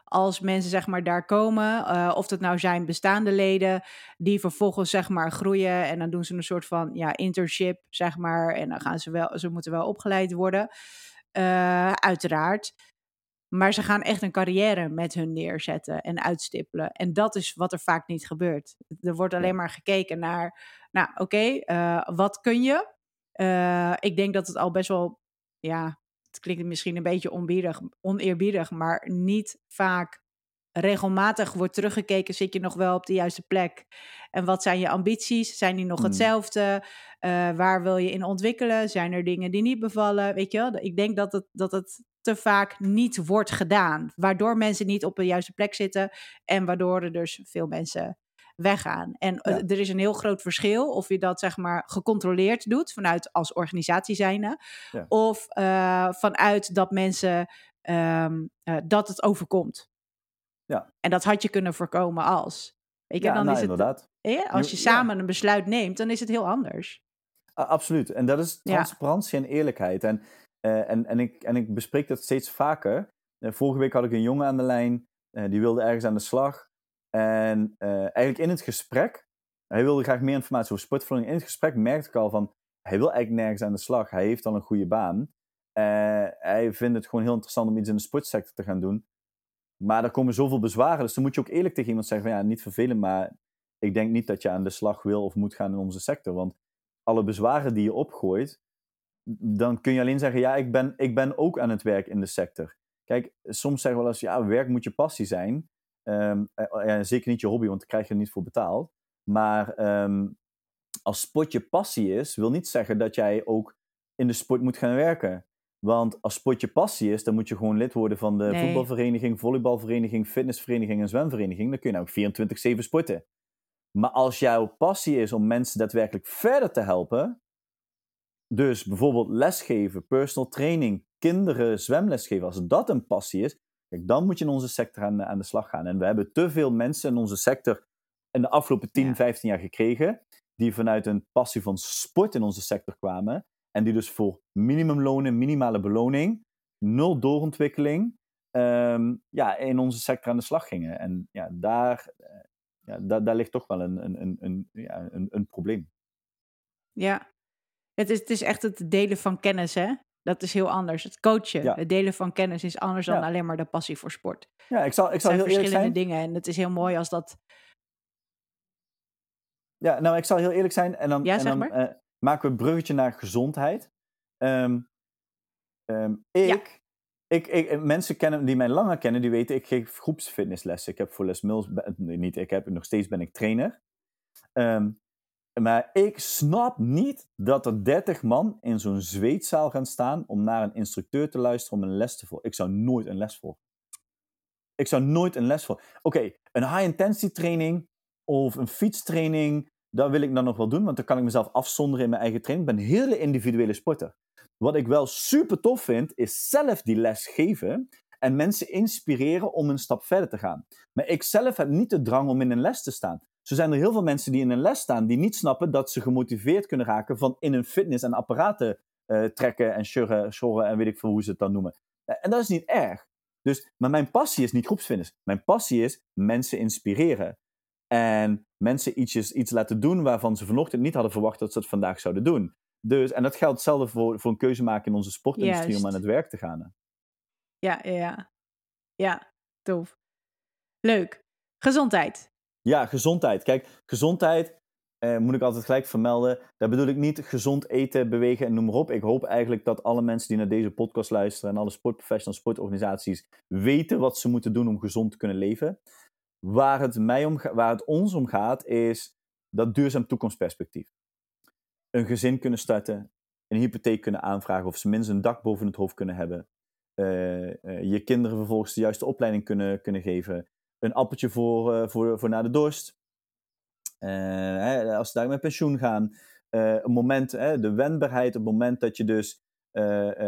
als mensen zeg maar daar komen, uh, of het nou zijn bestaande leden die vervolgens zeg maar groeien en dan doen ze een soort van ja internship zeg maar en dan gaan ze wel, ze moeten wel opgeleid worden, uh, uiteraard. Maar ze gaan echt een carrière met hun neerzetten en uitstippelen. En dat is wat er vaak niet gebeurt. Er wordt alleen maar gekeken naar, nou oké, okay, uh, wat kun je? Ik denk dat het al best wel, ja, het klinkt misschien een beetje onbiedig, oneerbiedig, maar niet vaak regelmatig wordt teruggekeken, zit je nog wel op de juiste plek? En wat zijn je ambities? Zijn die nog Hmm. hetzelfde? Uh, waar wil je in ontwikkelen? Zijn er dingen die niet bevallen? Weet je wel? Ik denk dat het, dat het te vaak niet wordt gedaan, waardoor mensen niet op de juiste plek zitten en waardoor er dus veel mensen weggaan. En Ja. er is een heel groot verschil of je dat zeg maar gecontroleerd doet vanuit als organisatie zijnde, Ja. of uh, vanuit dat mensen um, uh, dat het overkomt. Ja. En dat had je kunnen voorkomen als. Weet je, Ja, dan nou, is het, inderdaad. eh, als je samen een besluit neemt, dan is het heel anders. Absoluut. En dat is transparantie en eerlijkheid. En, eh, en, en, ik, en ik bespreek dat steeds vaker. Eh, vorige week had ik een jongen aan de lijn. eh, die wilde ergens aan de slag. En eh, eigenlijk in het gesprek, hij wilde graag meer informatie over sportvervanging. In het gesprek merkte ik al van, hij wil eigenlijk nergens aan de slag. Hij heeft al een goede baan. Eh, hij vindt het gewoon heel interessant om iets in de sportsector te gaan doen. Maar er komen zoveel bezwaren. Dus dan moet je ook eerlijk tegen iemand zeggen van, ja, niet vervelend, maar ik denk niet dat je aan de slag wil of moet gaan in onze sector. Want alle bezwaren die je opgooit, dan kun je alleen zeggen, ja, ik ben, ik ben ook aan het werk in de sector. Kijk, soms zeggen we wel eens, ja, werk moet je passie zijn. Ehm, eh, ja, zeker niet je hobby, want daar krijg je er niet voor betaald. Maar ehm, als sport je passie is, wil niet zeggen dat jij ook in de sport moet gaan werken. Want als sport je passie is, dan moet je gewoon lid worden van de Nee. voetbalvereniging, volleybalvereniging, fitnessvereniging en zwemvereniging. Dan kun je nou ook 24-7 sporten. Maar als jouw passie is om mensen daadwerkelijk verder te helpen, dus bijvoorbeeld lesgeven, personal training, kinderen zwemles geven, als dat een passie is, kijk, dan moet je in onze sector aan, aan de slag gaan. En we hebben te veel mensen in onze sector in de afgelopen 10, Ja. 15 jaar gekregen, die vanuit een passie van sport in onze sector kwamen. En die dus voor minimumlonen, minimale beloning, nul doorontwikkeling, ehm, ja, in onze sector aan de slag gingen. En ja, daar, eh, ja, daar, daar ligt toch wel een, een, een, een, ja, een, een probleem. Ja, het is, het is echt het delen van kennis, hè? Dat is heel anders. Het coachen, Ja. het delen van kennis is anders dan alleen maar de passie voor sport. Ja, ik zal, ik zal heel eerlijk verschillende zijn. dingen en het is heel mooi als dat... Ja, nou, ik zal heel eerlijk zijn. En dan, Ja, en dan maar. eh, maken we een bruggetje naar gezondheid. Ehm, ik, ik, ik, mensen kennen, die mij langer kennen, die weten, ik geef groepsfitnesslessen. Ik heb voor Les Mills, nee, niet ik heb, nog steeds ben ik trainer. Ehm, maar ik snap niet dat er 30 man in zo'n zweetzaal gaan staan om naar een instructeur te luisteren om een les te volgen. Ik zou nooit een les volgen. Ik zou nooit een les volgen. Oké, een high-intensity training of een fietstraining, dat wil ik dan nog wel doen, want dan kan ik mezelf afzonderen in mijn eigen training. Ik ben een hele individuele sporter. Wat ik wel super tof vind, is zelf die les geven en mensen inspireren om een stap verder te gaan. Maar ik zelf heb niet de drang om in een les te staan. Zo zijn er heel veel mensen die in een les staan, die niet snappen dat ze gemotiveerd kunnen raken van in een fitness en apparaten eh, trekken en sjurren, sjorren en weet ik veel hoe ze het dan noemen. Eh, En dat is niet erg. Dus, maar mijn passie is niet groepsfitness. Mijn passie is mensen inspireren. En mensen ietsjes, iets laten doen waarvan ze vanochtend niet hadden verwacht dat ze het vandaag zouden doen. Dus, en dat geldt hetzelfde voor, voor een keuze maken in onze sportindustrie om aan het werk te gaan. hè. Ja, ja, ja. Ja, tof. Leuk. Gezondheid. Ja, gezondheid. Kijk, gezondheid eh, moet ik altijd gelijk vermelden. Daar bedoel ik niet gezond eten, bewegen en noem maar op. Ik hoop eigenlijk dat alle mensen die naar deze podcast luisteren en alle sportprofessionals, sportorganisaties weten wat ze moeten doen om gezond te kunnen leven. Waar het, mij om, waar het ons om gaat, is dat duurzaam toekomstperspectief. Een gezin kunnen starten, een hypotheek kunnen aanvragen of ze minstens een dak boven het hoofd kunnen hebben. eh, eh, je kinderen vervolgens de juiste opleiding kunnen, kunnen geven. Een appeltje voor, eh, voor, voor na de dorst. Eh, hè, als ze daar met pensioen gaan. Eh, een moment, hè, de wendbaarheid, het moment dat je dus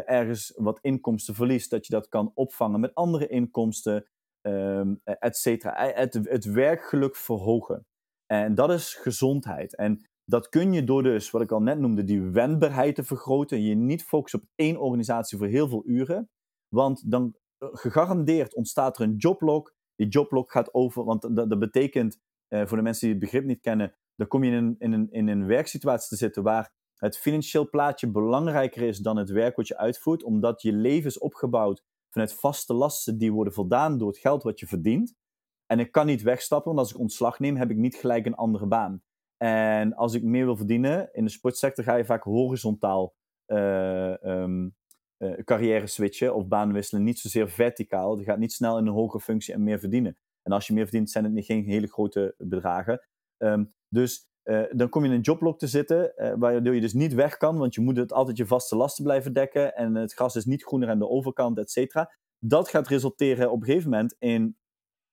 ergens wat inkomsten verliest, dat je dat kan opvangen met andere inkomsten, ehm et cetera. Het, werkgeluk verhogen. En dat is gezondheid. En Dat kun je door dus, wat ik al net noemde, die wendbaarheid te vergroten. Je niet focussen op één organisatie voor heel veel uren. Want dan gegarandeerd ontstaat er een joblog. Die joblog gaat over, want dat, dat betekent, uh, voor de mensen die het begrip niet kennen, dan kom je in een, in, een, in een werksituatie te zitten waar het financieel plaatje belangrijker is dan het werk wat je uitvoert, omdat je leven is opgebouwd vanuit vaste lasten die worden voldaan door het geld wat je verdient. En ik kan niet wegstappen, want als ik ontslag neem, heb ik niet gelijk een andere baan. En als ik meer wil verdienen, in de sportsector ga je vaak horizontaal uh, um, uh, carrière switchen of baan wisselen. Niet zozeer verticaal. Je gaat niet snel in een hogere functie en meer verdienen. En als je meer verdient, zijn het niet geen hele grote bedragen. Um, dus uh, dan kom je in een joblok te zitten, uh, waardoor je dus niet weg kan, want je moet het altijd je vaste lasten blijven dekken en het gras is niet groener aan de overkant, et cetera. Dat gaat resulteren op een gegeven moment in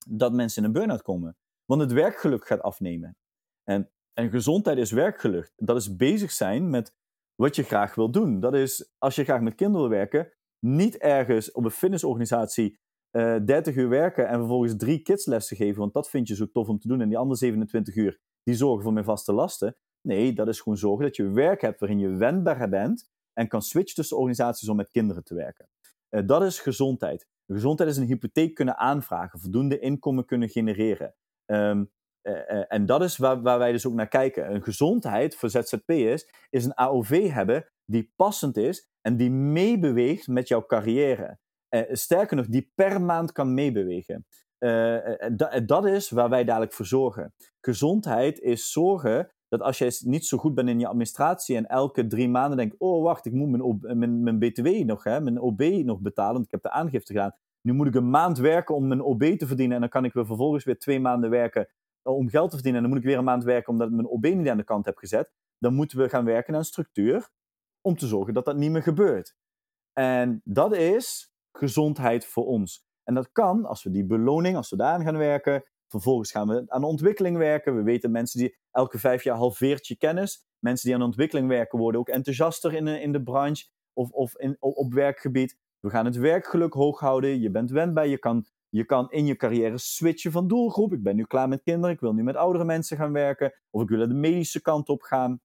dat mensen in een burn-out komen. Want het werkgeluk gaat afnemen. En, en gezondheid is werkgeluk. Dat is bezig zijn met wat je graag wil doen. Dat is, als je graag met kinderen wil werken, niet ergens op een fitnessorganisatie uh, eh, 30 uur werken en vervolgens drie kidslessen geven, want dat vind je zo tof om te doen. En die andere 27 uur, die zorgen voor mijn vaste lasten. Nee, dat is gewoon zorgen dat je werk hebt waarin je wendbaar bent en kan switchen tussen organisaties om met kinderen te werken. Uh, dat is gezondheid. Gezondheid is een hypotheek kunnen aanvragen, voldoende inkomen kunnen genereren. Uh, en dat is waar, waar, wij dus ook naar kijken. Een gezondheid voor ZZP'ers is een AOV hebben die passend is en die meebeweegt met jouw carrière. Uh, sterker nog, die per maand kan meebewegen. dat is waar wij dadelijk voor zorgen. Gezondheid is zorgen dat als jij niet zo goed bent in je administratie en elke drie maanden denkt, oh wacht, ik moet mijn, mijn, mijn BTW nog, hè, mijn OB nog betalen, want ik heb de aangifte gedaan. Nu moet ik een maand werken om mijn OB te verdienen en dan kan ik weer vervolgens weer twee maanden werken om geld te verdienen. En dan moet ik weer een maand werken omdat ik mijn OB niet aan de kant heb gezet. Dan moeten we gaan werken aan structuur om te zorgen dat dat niet meer gebeurt. En dat is gezondheid voor ons. En dat kan als we die beloning, als we daaraan gaan werken. Vervolgens gaan we aan ontwikkeling werken. We weten mensen die elke vijf jaar halveert je kennis. Mensen die aan ontwikkeling werken worden ook enthousiaster in de, in de branche of, of in, op werkgebied. We gaan het werkgeluk hoog houden. Je bent wendbaar. Je kan je kan in je carrière switchen van doelgroep. Ik ben nu klaar met kinderen, ik wil nu met oudere mensen gaan werken. Of ik wil de medische kant op gaan.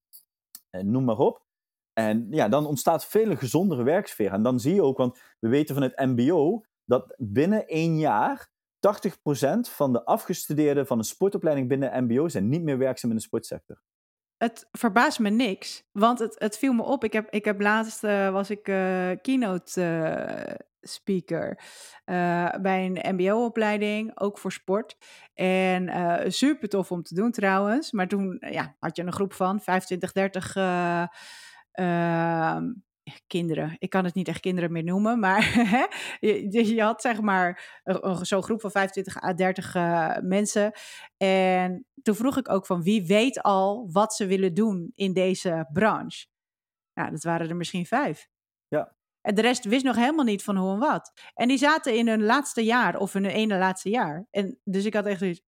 En noem maar op. En ja, dan ontstaat veel gezondere werksfeer. En dan zie je ook, want we weten van het MBO dat binnen één jaar 80% van de afgestudeerden van een sportopleiding binnen MBO zijn niet meer werkzaam in de sportsector. Het verbaast me niks, want het, het viel me op. Ik heb, ik heb laatst uh, was ik uh, keynote speaker uh, bij een MBO-opleiding, ook voor sport. En uh, super tof om te doen trouwens. Maar toen ja, had je een groep van 25, 30 uh, kinderen. Ik kan het niet echt kinderen meer noemen, maar je, je, had zeg maar zo'n groep van 25 à 30 mensen. En toen vroeg ik ook van wie weet al wat ze willen doen in deze branche. Nou, dat waren er misschien vijf. En de rest wist nog helemaal niet van hoe en wat. En die zaten in hun laatste jaar of hun ene laatste jaar. En dus ik had echt zoiets,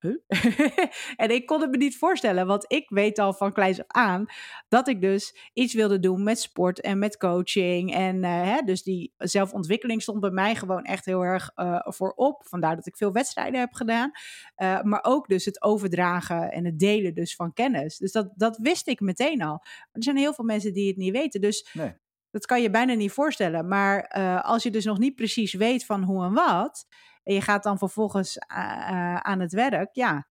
en ik kon het me niet voorstellen, want ik weet al van kleins af aan dat ik dus iets wilde doen met sport en met coaching. En uh, hè, dus die zelfontwikkeling stond bij mij gewoon echt heel erg uh, voorop. Vandaar dat ik veel wedstrijden heb gedaan. Uh, maar ook dus het overdragen en het delen dus van kennis. Dus dat, dat wist ik meteen al. Er zijn heel veel mensen die het niet weten. Dus nee. Dat kan je bijna niet voorstellen. Maar uh, als je dus nog niet precies weet van hoe en wat, en je gaat dan vervolgens uh, aan het werk, ja,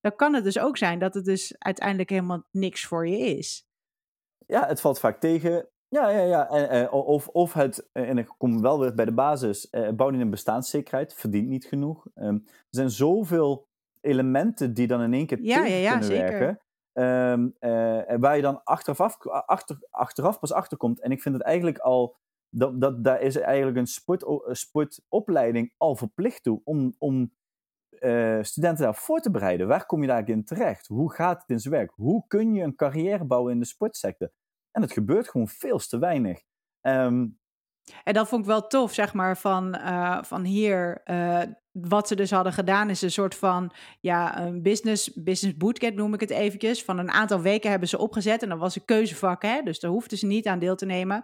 dan kan het dus ook zijn dat het dus uiteindelijk helemaal niks voor je is. Ja, het valt vaak tegen. Ja, ja, ja. En, of, of het, en ik kom wel weer bij de basis, bouw in een bestaanszekerheid, verdient niet genoeg. Um, er zijn zoveel elementen die dan in één keer ja, tegen ja, ja, kunnen zeker. werken. Um, uh, waar je dan achteraf, achter, achteraf pas achterkomt. En ik vind het eigenlijk al. Dat, dat, daar is eigenlijk een sport, sportopleiding al verplicht toe om, om uh, studenten daarvoor te bereiden. Waar kom je daar in terecht? Hoe gaat het in zijn werk? Hoe kun je een carrière bouwen in de sportsector? En het gebeurt gewoon veel te weinig. Um, en dat vond ik wel tof, zeg maar, van, uh, van hier wat ze dus hadden gedaan is een soort van ja, een business, business bootcamp noem ik het eventjes. Van een aantal weken hebben ze opgezet en dat was een keuzevak. Hè? Dus daar hoefden ze niet aan deel te nemen.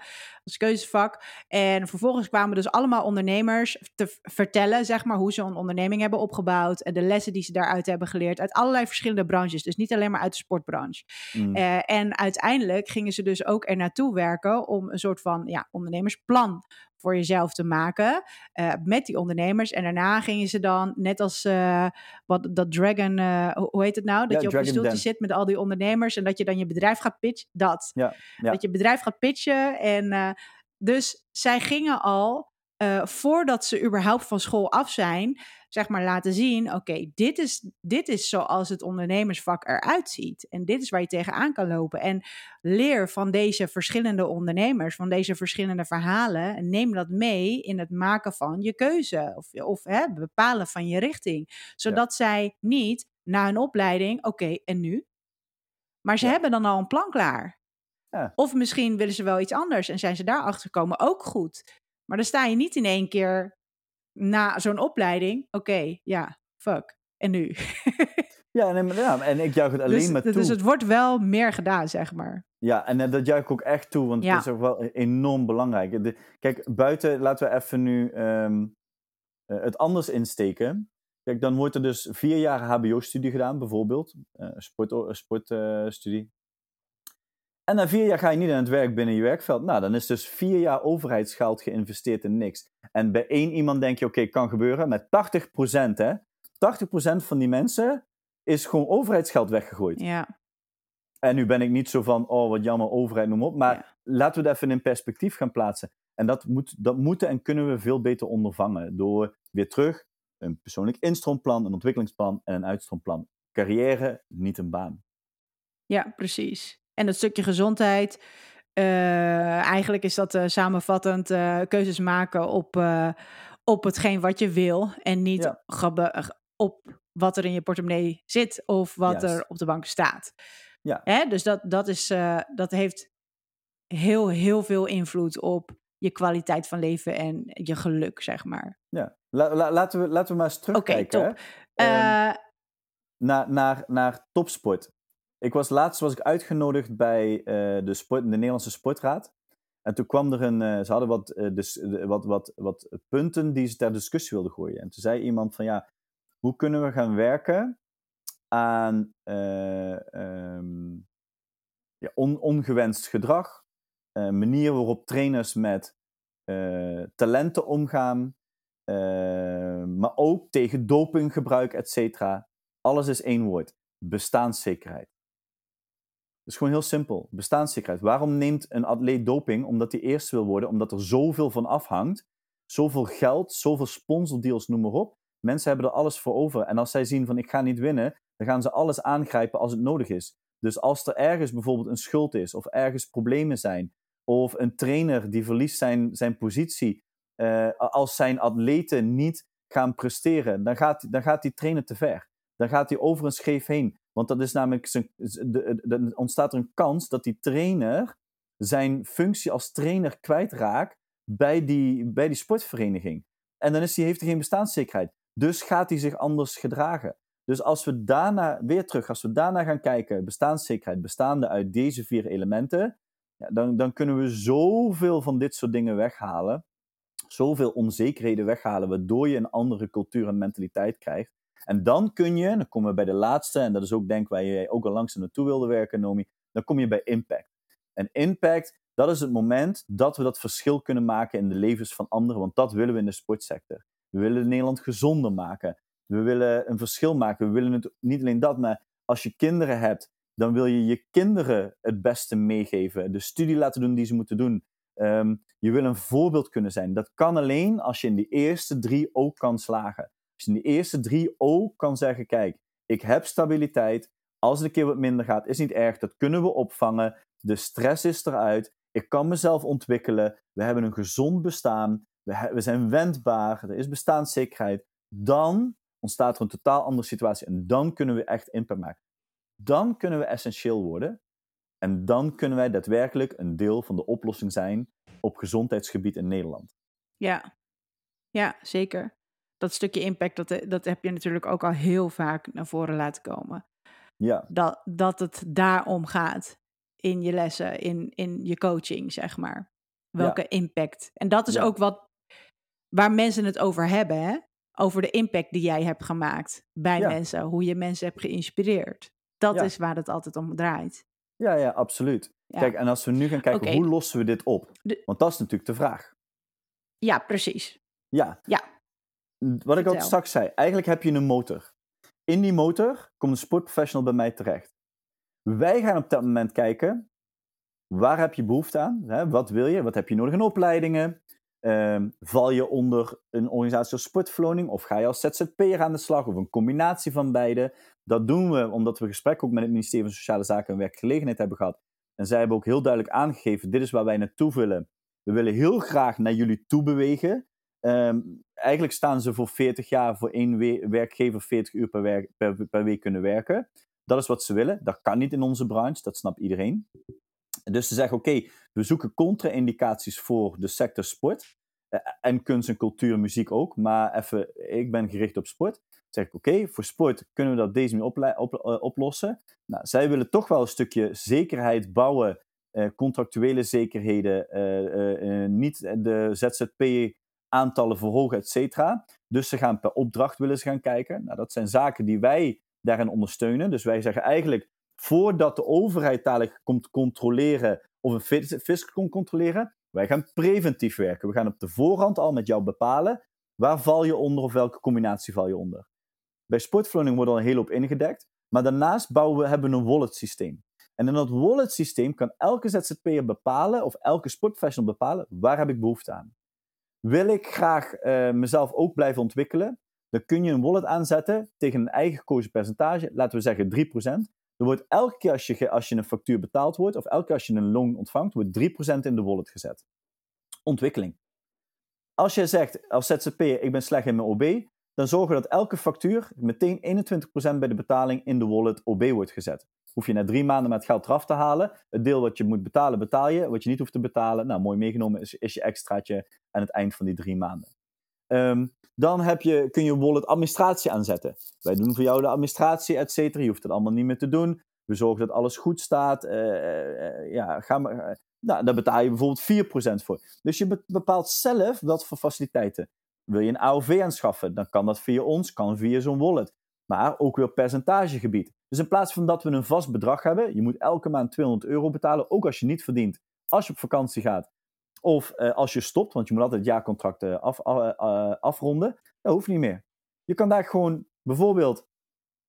Een keuzevak. En vervolgens kwamen dus allemaal ondernemers te vertellen, zeg maar, hoe ze een onderneming hebben opgebouwd. En de lessen die ze daaruit hebben geleerd. Uit allerlei verschillende branches. Dus niet alleen maar uit de sportbranche. Mm. Eh, en uiteindelijk gingen ze dus ook er naartoe werken om een soort van ja, ondernemersplan voor jezelf te maken eh, met die ondernemers. En daarna gingen ze dan, net als eh, wat dat Dragon, eh, hoe heet het nou? Dat Ja, je op een stoeltje Den. zit met al die ondernemers en dat je dan je bedrijf gaat pitchen. Dat. Ja, ja. Dat je bedrijf gaat pitchen. En dus zij gingen al, eh, voordat ze überhaupt van school af zijn, zeg maar laten zien: oké, dit, is, dit is zoals het ondernemersvak eruit ziet. En dit is waar je tegenaan kan lopen. En leer van deze verschillende ondernemers, van deze verschillende verhalen. En neem dat mee in het maken van je keuze. Of, of hè, bepalen van je richting. Zodat zij niet na een opleiding, oké, en nu? Maar ze Ja. hebben dan al een plan klaar. Ja. Of misschien willen ze wel iets anders en zijn ze daarachter gekomen, ook goed. Maar dan sta je niet in één keer na zo'n opleiding, oké, ja, fuck. En nu? Ja, maar, ja, en ik juich het alleen dus, maar toe. dus het wordt wel meer gedaan, zeg maar. Ja, en eh, dat juich ik ook echt toe, want Ja. het is ook wel enorm belangrijk. De- kijk, buiten, laten we even nu ehm, eh, het anders insteken. Kijk, dan wordt er dus vier jaar HBO-studie gedaan, bijvoorbeeld. eh sportstudie. Sport, eh, studie. En na vier jaar ga je niet aan het werk binnen je werkveld. Nou, dan is dus vier jaar overheidsgeld geïnvesteerd in niks. En bij één iemand denk je, oké, kan gebeuren. Met 80%, hè. 80% van die mensen is gewoon overheidsgeld weggegooid. Ja, En nu ben ik niet zo van, oh wat jammer, overheid, noem op. Maar Ja. laten we het even in perspectief gaan plaatsen. En dat, moet, dat moeten en kunnen we veel beter ondervangen. Door weer terug een persoonlijk instroomplan, een ontwikkelingsplan en een uitstroomplan. Carrière, niet een baan. ja, precies. En dat stukje gezondheid, eh, eigenlijk is dat eh, samenvattend eh, keuzes maken op, op hetgeen wat je wil. En niet Ja. op wat er in je portemonnee zit of wat Juist. er op de bank staat. Ja. Hè? Dus dat, dat, is, dat heeft heel, heel veel invloed op je kwaliteit van leven en je geluk, zeg maar. Ja. La- la- laten, we, laten we maar eens terugkijken top. hè, ehm, Eh, naar, naar, naar topsport. Ik was laatst was ik uitgenodigd bij eh, de, sport, de Nederlandse Sportraad. En toen kwam er een, eh, ze hadden wat, eh, dus, wat, wat, wat punten die ze ter discussie wilden gooien. En toen zei iemand van ja, hoe kunnen we gaan werken aan ehm, ja, on- ongewenst gedrag, eh, manier waarop trainers met talenten omgaan, maar ook tegen dopinggebruik, et cetera. Alles is één woord: bestaanszekerheid. Het is gewoon heel simpel. Bestaanszekerheid. Waarom neemt een atleet doping? Omdat hij eerst wil worden, omdat er zoveel van afhangt. Zoveel geld, zoveel sponsordeals, noem maar op. Mensen hebben er alles voor over. En als zij zien van ik ga niet winnen, dan gaan ze alles aangrijpen als het nodig is. Dus als er ergens bijvoorbeeld een schuld is, of ergens problemen zijn, of een trainer die verliest zijn, zijn positie, eh, als zijn atleten niet gaan presteren, dan gaat, dan gaat die trainer te ver. Dan gaat hij over een scheef heen. Want dat is namelijk zijn, ontstaat er een kans dat die trainer zijn functie als trainer kwijtraakt bij die, bij die sportvereniging. En dan is hij, heeft hij geen bestaanszekerheid. Dus gaat hij zich anders gedragen. Dus als we daarna, weer terug, als we daarna gaan kijken, bestaanszekerheid bestaande uit deze vier elementen, ja, dan, dan kunnen we zoveel van dit soort dingen weghalen. Zoveel onzekerheden weghalen, waardoor je een andere cultuur en mentaliteit krijgt. En dan kun je, dan komen we bij de laatste, en dat is ook denk ik waar jij ook al langzaam naartoe wilde werken, Nomi, dan kom je bij impact. En impact, dat is het moment dat we dat verschil kunnen maken in de levens van anderen, want dat willen we in de sportsector. We willen Nederland gezonder maken. We willen een verschil maken. We willen het niet alleen dat, maar als je kinderen hebt, dan wil je je kinderen het beste meegeven. De studie laten doen die ze moeten doen. Ehm, je wil een voorbeeld kunnen zijn. Dat kan alleen als je in die eerste drie ook kan slagen. Als in die eerste drie ook kan zeggen: kijk, ik heb stabiliteit. Als het een keer wat minder gaat, is niet erg. Dat kunnen we opvangen. De stress is eruit. Ik kan mezelf ontwikkelen. We hebben een gezond bestaan. We zijn wendbaar. Er is bestaanszekerheid. Dan ontstaat er een totaal andere situatie. En dan kunnen we echt impact maken. Dan kunnen we essentieel worden. En dan kunnen wij daadwerkelijk een deel van de oplossing zijn op gezondheidsgebied in Nederland. Ja, ja zeker. Dat stukje impact, dat, dat heb je natuurlijk ook al heel vaak naar voren laten komen. Ja. Dat, dat het daarom gaat in je lessen, in, in je coaching, zeg maar. Welke impact. En dat is ook wat waar mensen het over hebben, hè? Over de impact die jij hebt gemaakt bij mensen, hoe je mensen hebt geïnspireerd. Dat is waar het altijd om draait. Ja, ja, absoluut. Kijk, en als we nu gaan kijken, hoe lossen we dit op? Want dat is natuurlijk de vraag. Ja, precies. Ja. Ja. Wat ik ook straks zei, eigenlijk heb je een motor. In die motor komt een sportprofessional bij mij terecht. Wij gaan op dat moment kijken, waar heb je behoefte aan? Hè? Wat wil je? Wat heb je nodig in opleidingen? Ehm, val je onder een organisatie als Sportverloning of ga je als ZZP'er aan de slag of een combinatie van beide? Dat doen we omdat we gesprek ook met het ministerie van Sociale Zaken en Werkgelegenheid hebben gehad. En zij hebben ook heel duidelijk aangegeven, dit is waar wij naartoe willen. We willen heel graag naar jullie toe bewegen. Ehm, eigenlijk staan ze voor 40 jaar voor één werkgever 40 uur per, per, week kunnen werken. Dat is wat ze willen. Dat kan niet in onze branche, dat snapt iedereen. Dus ze zeggen: oké, we zoeken contra-indicaties voor de sector sport. Eh, en kunst en cultuur, muziek ook. Maar even, ik ben gericht op sport. Dan zeg ik: oké, voor sport kunnen we dat deze manier uh, oplossen. Nou, zij willen toch wel een stukje zekerheid bouwen, uh, contractuele zekerheden, niet de ZZP-aantallen verhogen, et cetera. Dus ze gaan per opdracht willen gaan kijken. Nou, dat zijn zaken die wij daarin ondersteunen. Dus wij zeggen eigenlijk: voordat de overheid dadelijk komt controleren of een fisc komt controleren, wij gaan preventief werken. We gaan op de voorhand al met jou bepalen waar val je onder of welke combinatie val je onder. Bij sportverloning wordt al een hele hoop ingedekt, maar daarnaast bouwen we, hebben we een wallet systeem. En in dat wallet systeem kan elke ZZP'er bepalen of elke sportprofessional bepalen waar heb ik behoefte aan. Wil ik graag uh, mezelf ook blijven ontwikkelen, dan kun je een wallet aanzetten tegen een eigen gekozen percentage, laten we zeggen 3%. Er wordt elke keer als je, als je een factuur betaald wordt, of elke keer als je een loon ontvangt, wordt 3% in de wallet gezet. Ontwikkeling. Als je zegt als ZZP'er, ik ben slecht in mijn OB, dan zorgen dat elke factuur meteen 21% bij de betaling in de wallet OB wordt gezet. Hoef je na drie maanden met het geld eraf te halen. Het deel wat je moet betalen, betaal je. Wat je niet hoeft te betalen, nou mooi meegenomen, is, is je extraatje aan het eind van die drie maanden. Um, dan heb je, kun je wallet administratie aanzetten. Wij doen voor jou de administratie, et cetera. Je hoeft het allemaal niet meer te doen. We zorgen dat alles goed staat. Uh, ja, nou, daar betaal je bijvoorbeeld 4% voor. Dus je bepaalt zelf wat voor faciliteiten. Wil je een AOV aanschaffen, dan kan dat via ons, kan via zo'n wallet. Maar ook weer percentagegebied. Dus in plaats van dat we een vast bedrag hebben, je moet elke maand 200 euro betalen, ook als je niet verdient. Als je op vakantie gaat, of uh, als je stopt, want je moet altijd het jaarcontract af, uh, afronden, dat hoeft niet meer. Je kan daar gewoon, bijvoorbeeld,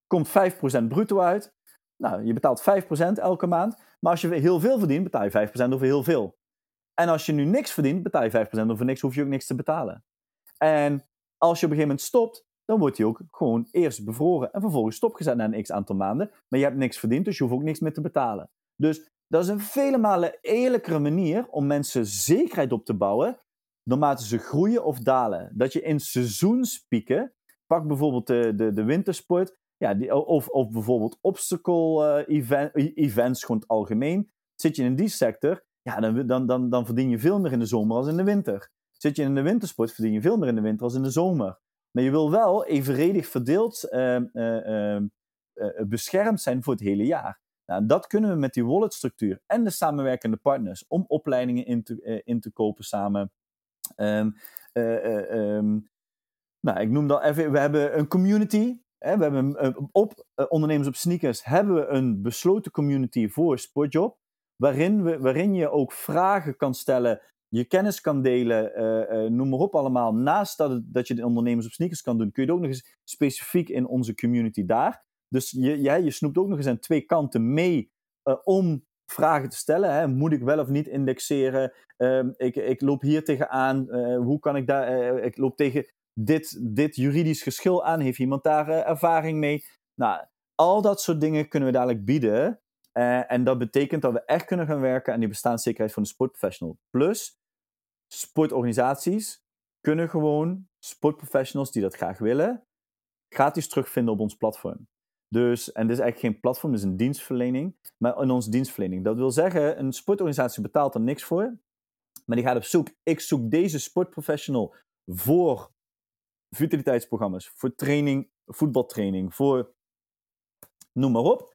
komt 5% bruto uit. Nou, je betaalt 5% elke maand. Maar als je heel veel verdient, betaal je 5% over heel veel. En als je nu niks verdient, betaal je 5% over niks, hoef je ook niks te betalen. En als je op een gegeven moment stopt, dan wordt die ook gewoon eerst bevroren en vervolgens stopgezet na een x aantal maanden. Maar je hebt niks verdiend, dus je hoeft ook niks meer te betalen. Dus dat is een vele malen eerlijkere manier om mensen zekerheid op te bouwen, naarmate ze groeien of dalen. Dat je in seizoenspieken, pak bijvoorbeeld de, de, de wintersport, ja, die, of, of bijvoorbeeld obstacle uh, event, events, gewoon het algemeen. Zit je in die sector, ja, dan, dan, dan, dan verdien je veel meer in de zomer als in de winter. Zit je in de wintersport, verdien je veel meer in de winter als in de zomer. Maar je wil wel evenredig verdeeld uh, uh, beschermd zijn voor het hele jaar. Nou, dat kunnen we met die walletstructuur en de samenwerkende partners om opleidingen in te, in te kopen samen. Um, nou, ik noem dat even, we hebben een community. We hebben op ondernemers op sneakers hebben we een besloten community voor Sportjob. Waarin, we, waarin je ook vragen kan stellen, je kennis kan delen, noem maar op allemaal. Naast dat, dat je de ondernemers op sneakers kan doen, kun je het ook nog eens specifiek in onze community daar. Dus je, je snoept ook nog eens aan twee kanten mee uh, om vragen te stellen. Hè. Moet ik wel of niet indexeren? Uh, ik, ik loop hier tegenaan. Hoe kan ik daar... Ik loop tegen dit, dit juridisch geschil aan. Heeft iemand daar ervaring mee? Nou, al dat soort dingen kunnen we dadelijk bieden. en dat betekent dat we echt kunnen gaan werken aan die bestaanszekerheid van de sportprofessional. Plus, sportorganisaties kunnen gewoon sportprofessionals die dat graag willen, gratis terugvinden op ons platform. Dus, en dit is eigenlijk geen platform, dit is een dienstverlening. Maar in onze dienstverlening. Dat wil zeggen, een sportorganisatie betaalt er niks voor. Maar die gaat op zoek. Ik zoek deze sportprofessional voor vitaliteitsprogramma's, voor training, voetbaltraining, voor noem maar op.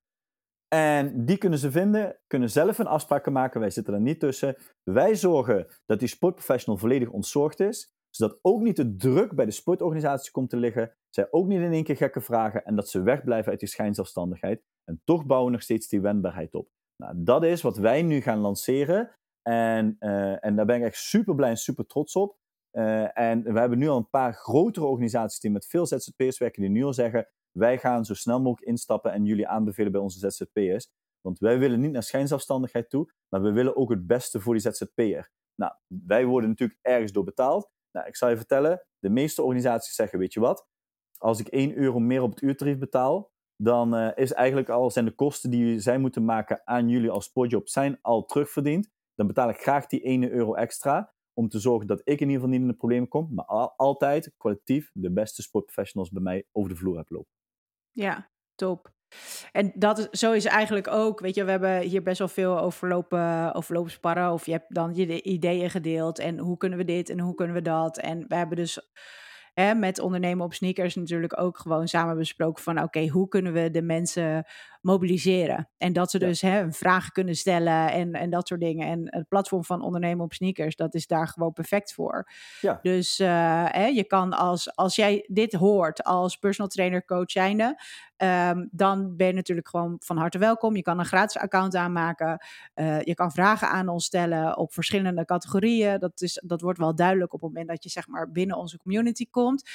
En die kunnen ze vinden, kunnen zelf een afspraken maken. Wij zitten er niet tussen. Wij zorgen dat die sportprofessional volledig ontzorgd is, zodat ook niet de druk bij de sportorganisatie komt te liggen. Zij ook niet in één keer gekke vragen en dat ze wegblijven uit die schijnzelfstandigheid. En toch bouwen nog steeds die wendbaarheid op. Nou, dat is wat wij nu gaan lanceren. En, uh, en daar ben ik echt super blij en super trots op. Uh, en we hebben nu al een paar grotere organisaties die met veel ZZP'ers werken, die nu al zeggen: wij gaan zo snel mogelijk instappen en jullie aanbevelen bij onze ZZP'ers. Want wij willen niet naar schijnzelfstandigheid toe, maar we willen ook het beste voor die ZZP'er. Nou, wij worden natuurlijk ergens door betaald. Nou, ik zal je vertellen, de meeste organisaties zeggen, weet je wat, als ik 1 euro meer op het uurtarief betaal, dan uh, is eigenlijk al, zijn de kosten die zij moeten maken aan jullie als sportjob zijn al terugverdiend. Dan betaal ik graag die 1 euro extra om te zorgen dat ik in ieder geval niet in de problemen kom, maar altijd kwalitatief de beste sportprofessionals bij mij over de vloer heb lopen. Ja, top. En dat is, zo is eigenlijk ook, weet je, we hebben hier best wel veel overlopen, overlopen sparren. Of je hebt dan je ideeën gedeeld en hoe kunnen we dit en hoe kunnen we dat. En we hebben dus hè, met ondernemen op sneakers natuurlijk ook gewoon samen besproken van oké, hoe kunnen we de mensen mobiliseren? En dat ze dus hè, vragen kunnen stellen en, en dat soort dingen. En het platform van ondernemen op sneakers, dat is daar gewoon perfect voor. Ja. Dus uh, hè, je kan als, als jij dit hoort als personal trainer, coach zijnde, um, dan ben je natuurlijk gewoon van harte welkom. Je kan een gratis account aanmaken. Uh, je kan vragen aan ons stellen op verschillende categorieën. Dat, is, dat wordt wel duidelijk op het moment dat je zeg maar binnen onze community komt. Uh,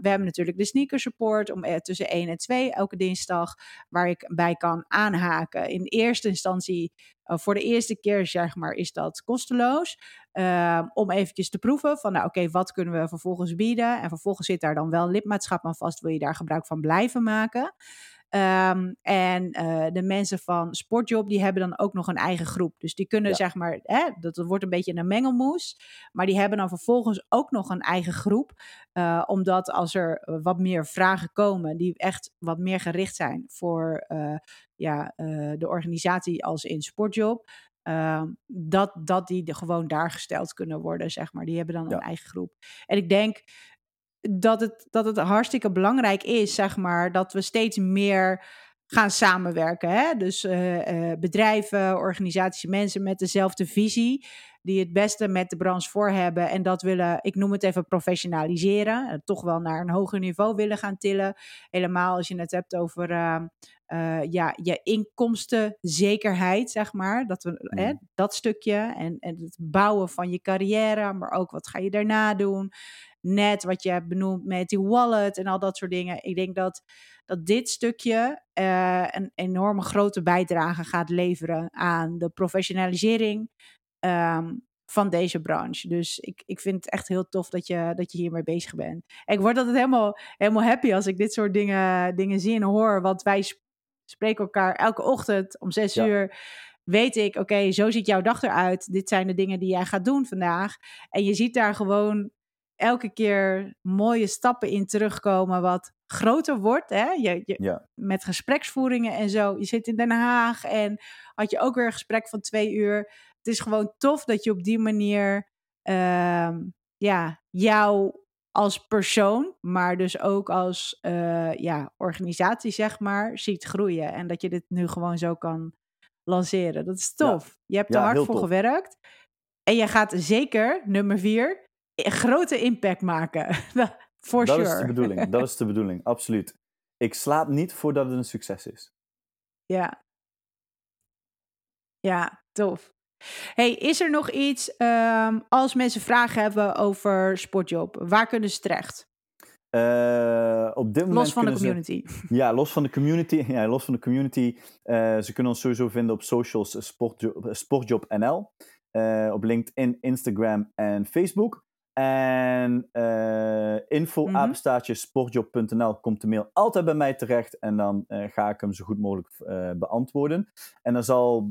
we hebben natuurlijk de sneaker support om tussen 1 en 2 elke dinsdag, waar ik bij kan aanhaken. In eerste instantie, voor de eerste keer zeg maar, is dat kosteloos. Uh, om eventjes te proeven van, nou oké, wat kunnen we vervolgens bieden? En vervolgens zit daar dan wel een lidmaatschap aan vast, wil je daar gebruik van blijven maken? Um, en uh, de mensen van Sportjob, die hebben dan ook nog een eigen groep. Dus die kunnen ja. zeg maar, hè, dat, dat wordt een beetje een mengelmoes. Maar die hebben dan vervolgens ook nog een eigen groep. Uh, omdat als er wat meer vragen komen, die echt wat meer gericht zijn voor uh, ja, de organisatie als in Sportjob. Uh, dat, dat die de gewoon daar gesteld kunnen worden, zeg maar. Die hebben dan ja. een eigen groep. En ik denk, dat het, dat het hartstikke belangrijk is, zeg maar, dat we steeds meer gaan samenwerken. Hè? Dus uh, uh, bedrijven, organisaties, mensen met dezelfde visie, die het beste met de branche voor hebben en dat willen, ik noem het even professionaliseren, uh, toch wel naar een hoger niveau willen gaan tillen. Helemaal als je het hebt over ehm, ja, je inkomstenzekerheid, zeg maar. Dat, we, mm. hè, dat stukje en, en het bouwen van je carrière, maar ook wat ga je daarna doen net wat je hebt benoemd met die wallet en al dat soort dingen. Ik denk dat, dat dit stukje uh, een enorme grote bijdrage gaat leveren aan de professionalisering um, van deze branche. Dus ik, ik vind het echt heel tof dat je, dat je hiermee bezig bent. En ik word altijd helemaal, helemaal happy als ik dit soort dingen, dingen zie en hoor. Want wij spreken elkaar elke ochtend om zes ja. uur weet ik, oké, okay, zo ziet jouw dag eruit. Dit zijn de dingen die jij gaat doen vandaag. En je ziet daar gewoon elke keer mooie stappen in terugkomen, wat groter wordt. Hè? Je, je, ja. Met gespreksvoeringen en zo. Je zit in Den Haag en had je ook weer een gesprek van twee uur. Het is gewoon tof dat je op die manier uh, ja, jou als persoon, maar dus ook als uh, ja, organisatie, zeg maar, ziet groeien. En dat je dit nu gewoon zo kan lanceren. Dat is tof. Ja. Je hebt er hard voor tof. gewerkt. En je gaat zeker, nummer vier, grote impact maken. For dat sure. is de bedoeling. Dat is de bedoeling, absoluut. Ik slaap niet voordat het een succes is. Ja. Ja, tof. Hey, is er nog iets um, als mensen vragen hebben over Sportjob? Waar kunnen ze terecht? Uh, op dit moment los van de community. Ze, ja, los van de community. Ja, los van de community. Uh, ze kunnen ons sowieso vinden op socials Sportjob, SportjobNL. Uh, op LinkedIn, Instagram en Facebook. En uh, info mm -hmm. sportjob.nl komt de mail altijd bij mij terecht. En dan uh, ga ik hem zo goed mogelijk uh, beantwoorden. En dan zal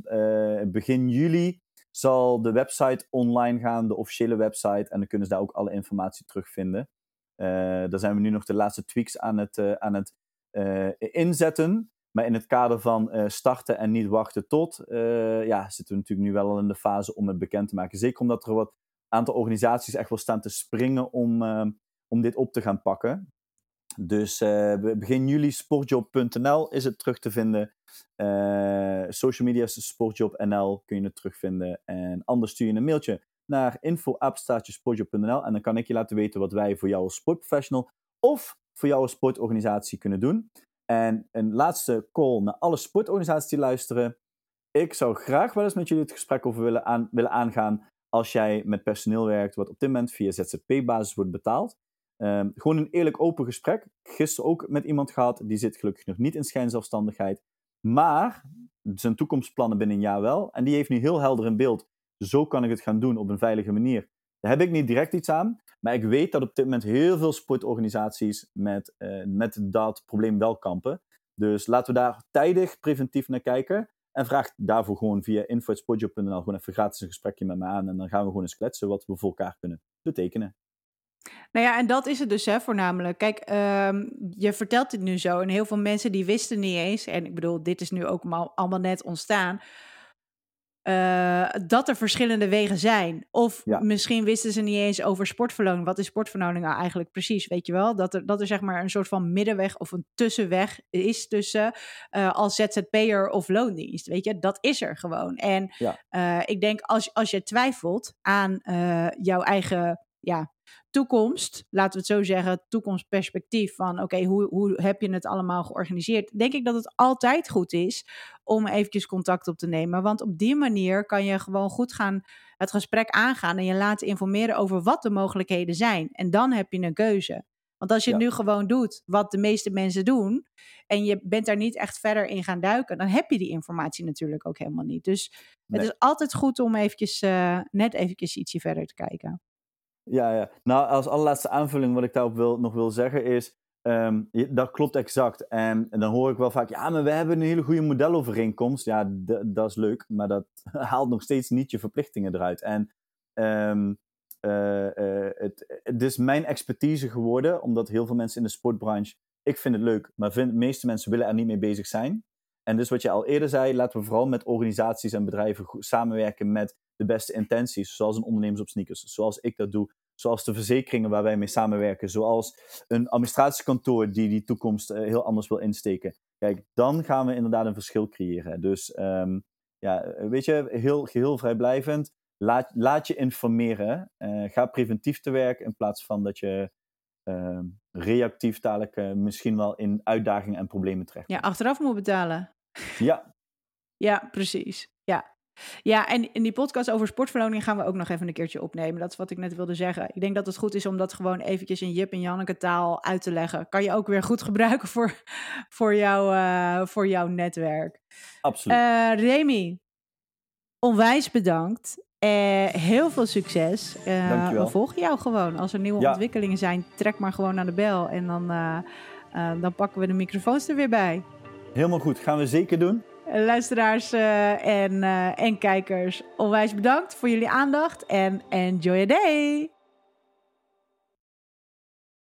begin juli zal de website online gaan, de officiële website. En dan kunnen ze daar ook alle informatie terugvinden. daar zijn we nu nog de laatste tweaks aan het, aan het inzetten. Maar in het kader van starten en niet wachten tot, ja, zitten we natuurlijk nu wel al in de fase om het bekend te maken. Zeker omdat er wat aantal organisaties echt wel staan te springen om, uh, om dit op te gaan pakken. Dus uh, begin juli sportjob.nl is het terug te vinden. Uh, social media sportjob.nl kun je het terugvinden. En anders stuur je een mailtje naar info.sportjob.nl en dan kan ik je laten weten wat wij voor jou als sportprofessional of voor jou als sportorganisatie kunnen doen. En een laatste call naar alle sportorganisaties die luisteren. Ik zou graag wel eens met jullie het gesprek over willen, aan, willen aangaan als jij met personeel werkt wat op dit moment via ZZP-basis wordt betaald. Um, gewoon een eerlijk open gesprek. Gisteren ook met iemand gehad, die zit gelukkig nog niet in schijnzelfstandigheid. Maar zijn toekomstplannen binnen een jaar wel. En die heeft nu heel helder in beeld. Zo kan ik het gaan doen op een veilige manier. Daar heb ik niet direct iets aan. Maar ik weet dat op dit moment heel veel sportorganisaties met, uh, met dat probleem wel kampen. Dus laten we daar tijdig preventief naar kijken. En vraag daarvoor gewoon via info.sportjob.nl gewoon even gratis een gesprekje met me aan. En dan gaan we gewoon eens kletsen wat we voor elkaar kunnen betekenen. Nou ja, en dat is het dus hè, voornamelijk. Kijk, um, je vertelt dit nu zo en heel veel mensen die wisten niet eens, en ik bedoel, dit is nu ook allemaal net ontstaan, uh, dat er verschillende wegen zijn. Of ja. misschien wisten ze niet eens over sportverloning. Wat is sportverloning nou eigenlijk precies? Weet je wel? Dat er, dat er zeg maar een soort van middenweg of een tussenweg is tussen uh, als ZZP'er of loondienst. Weet je, dat is er gewoon. En ja. uh, ik denk als, als je twijfelt aan jouw eigen ja, toekomst, laten we het zo zeggen, toekomstperspectief van oké, hoe, hoe heb je het allemaal georganiseerd? Denk ik dat het altijd goed is om eventjes contact op te nemen. Want op die manier kan je gewoon goed gaan het gesprek aangaan en je laten informeren over wat de mogelijkheden zijn. En dan heb je een keuze. Want als je ja. nu gewoon doet wat de meeste mensen doen en je bent daar niet echt verder in gaan duiken, dan heb je die informatie natuurlijk ook helemaal niet. Dus nee. het is altijd goed om eventjes, uh, net eventjes ietsje verder te kijken. Ja, ja. Nou, als allerlaatste aanvulling wat ik daarop wil, nog wil zeggen is, um, dat klopt exact. En, en, dan hoor ik wel vaak, ja, maar we hebben een hele goede modelovereenkomst. Ja, dat is leuk, maar dat haalt nog steeds niet je verplichtingen eruit. En um, uh, uh, het, is mijn expertise geworden, omdat heel veel mensen in de sportbranche, ik vind het leuk, maar de meeste mensen willen er niet mee bezig zijn. En dus wat je al eerder zei, laten we vooral met organisaties en bedrijven samenwerken met de beste intenties, zoals een ondernemers op sneakers, zoals ik dat doe, zoals de verzekeringen waar wij mee samenwerken, zoals een administratiekantoor die die toekomst uh, heel anders wil insteken. Kijk, dan gaan we inderdaad een verschil creëren. Dus um, ja, weet je, heel geheel vrijblijvend. Laat, laat je informeren. Uh, ga preventief te werk in plaats van dat je uh, reactief dadelijk misschien wel in uitdagingen en problemen terecht. Ja, achteraf moet betalen. Ja. ja, precies. Ja. Ja, en in die podcast over sportverloning gaan we ook nog even een keertje opnemen. Dat is wat ik net wilde zeggen. Ik denk dat het goed is om dat gewoon eventjes in Jip en Janneke taal uit te leggen. Kan je ook weer goed gebruiken voor, voor, jou, uh, voor jouw netwerk. Absoluut. Uh, Remy, onwijs bedankt. Uh, heel veel succes. Uh, we volgen jou gewoon. Als er nieuwe ja. ontwikkelingen zijn, trek maar gewoon naar de bel. En dan, uh, dan pakken we de microfoons er weer bij. Helemaal goed, gaan we zeker doen. Luisteraars en, en kijkers, onwijs bedankt voor jullie aandacht. En enjoy your day!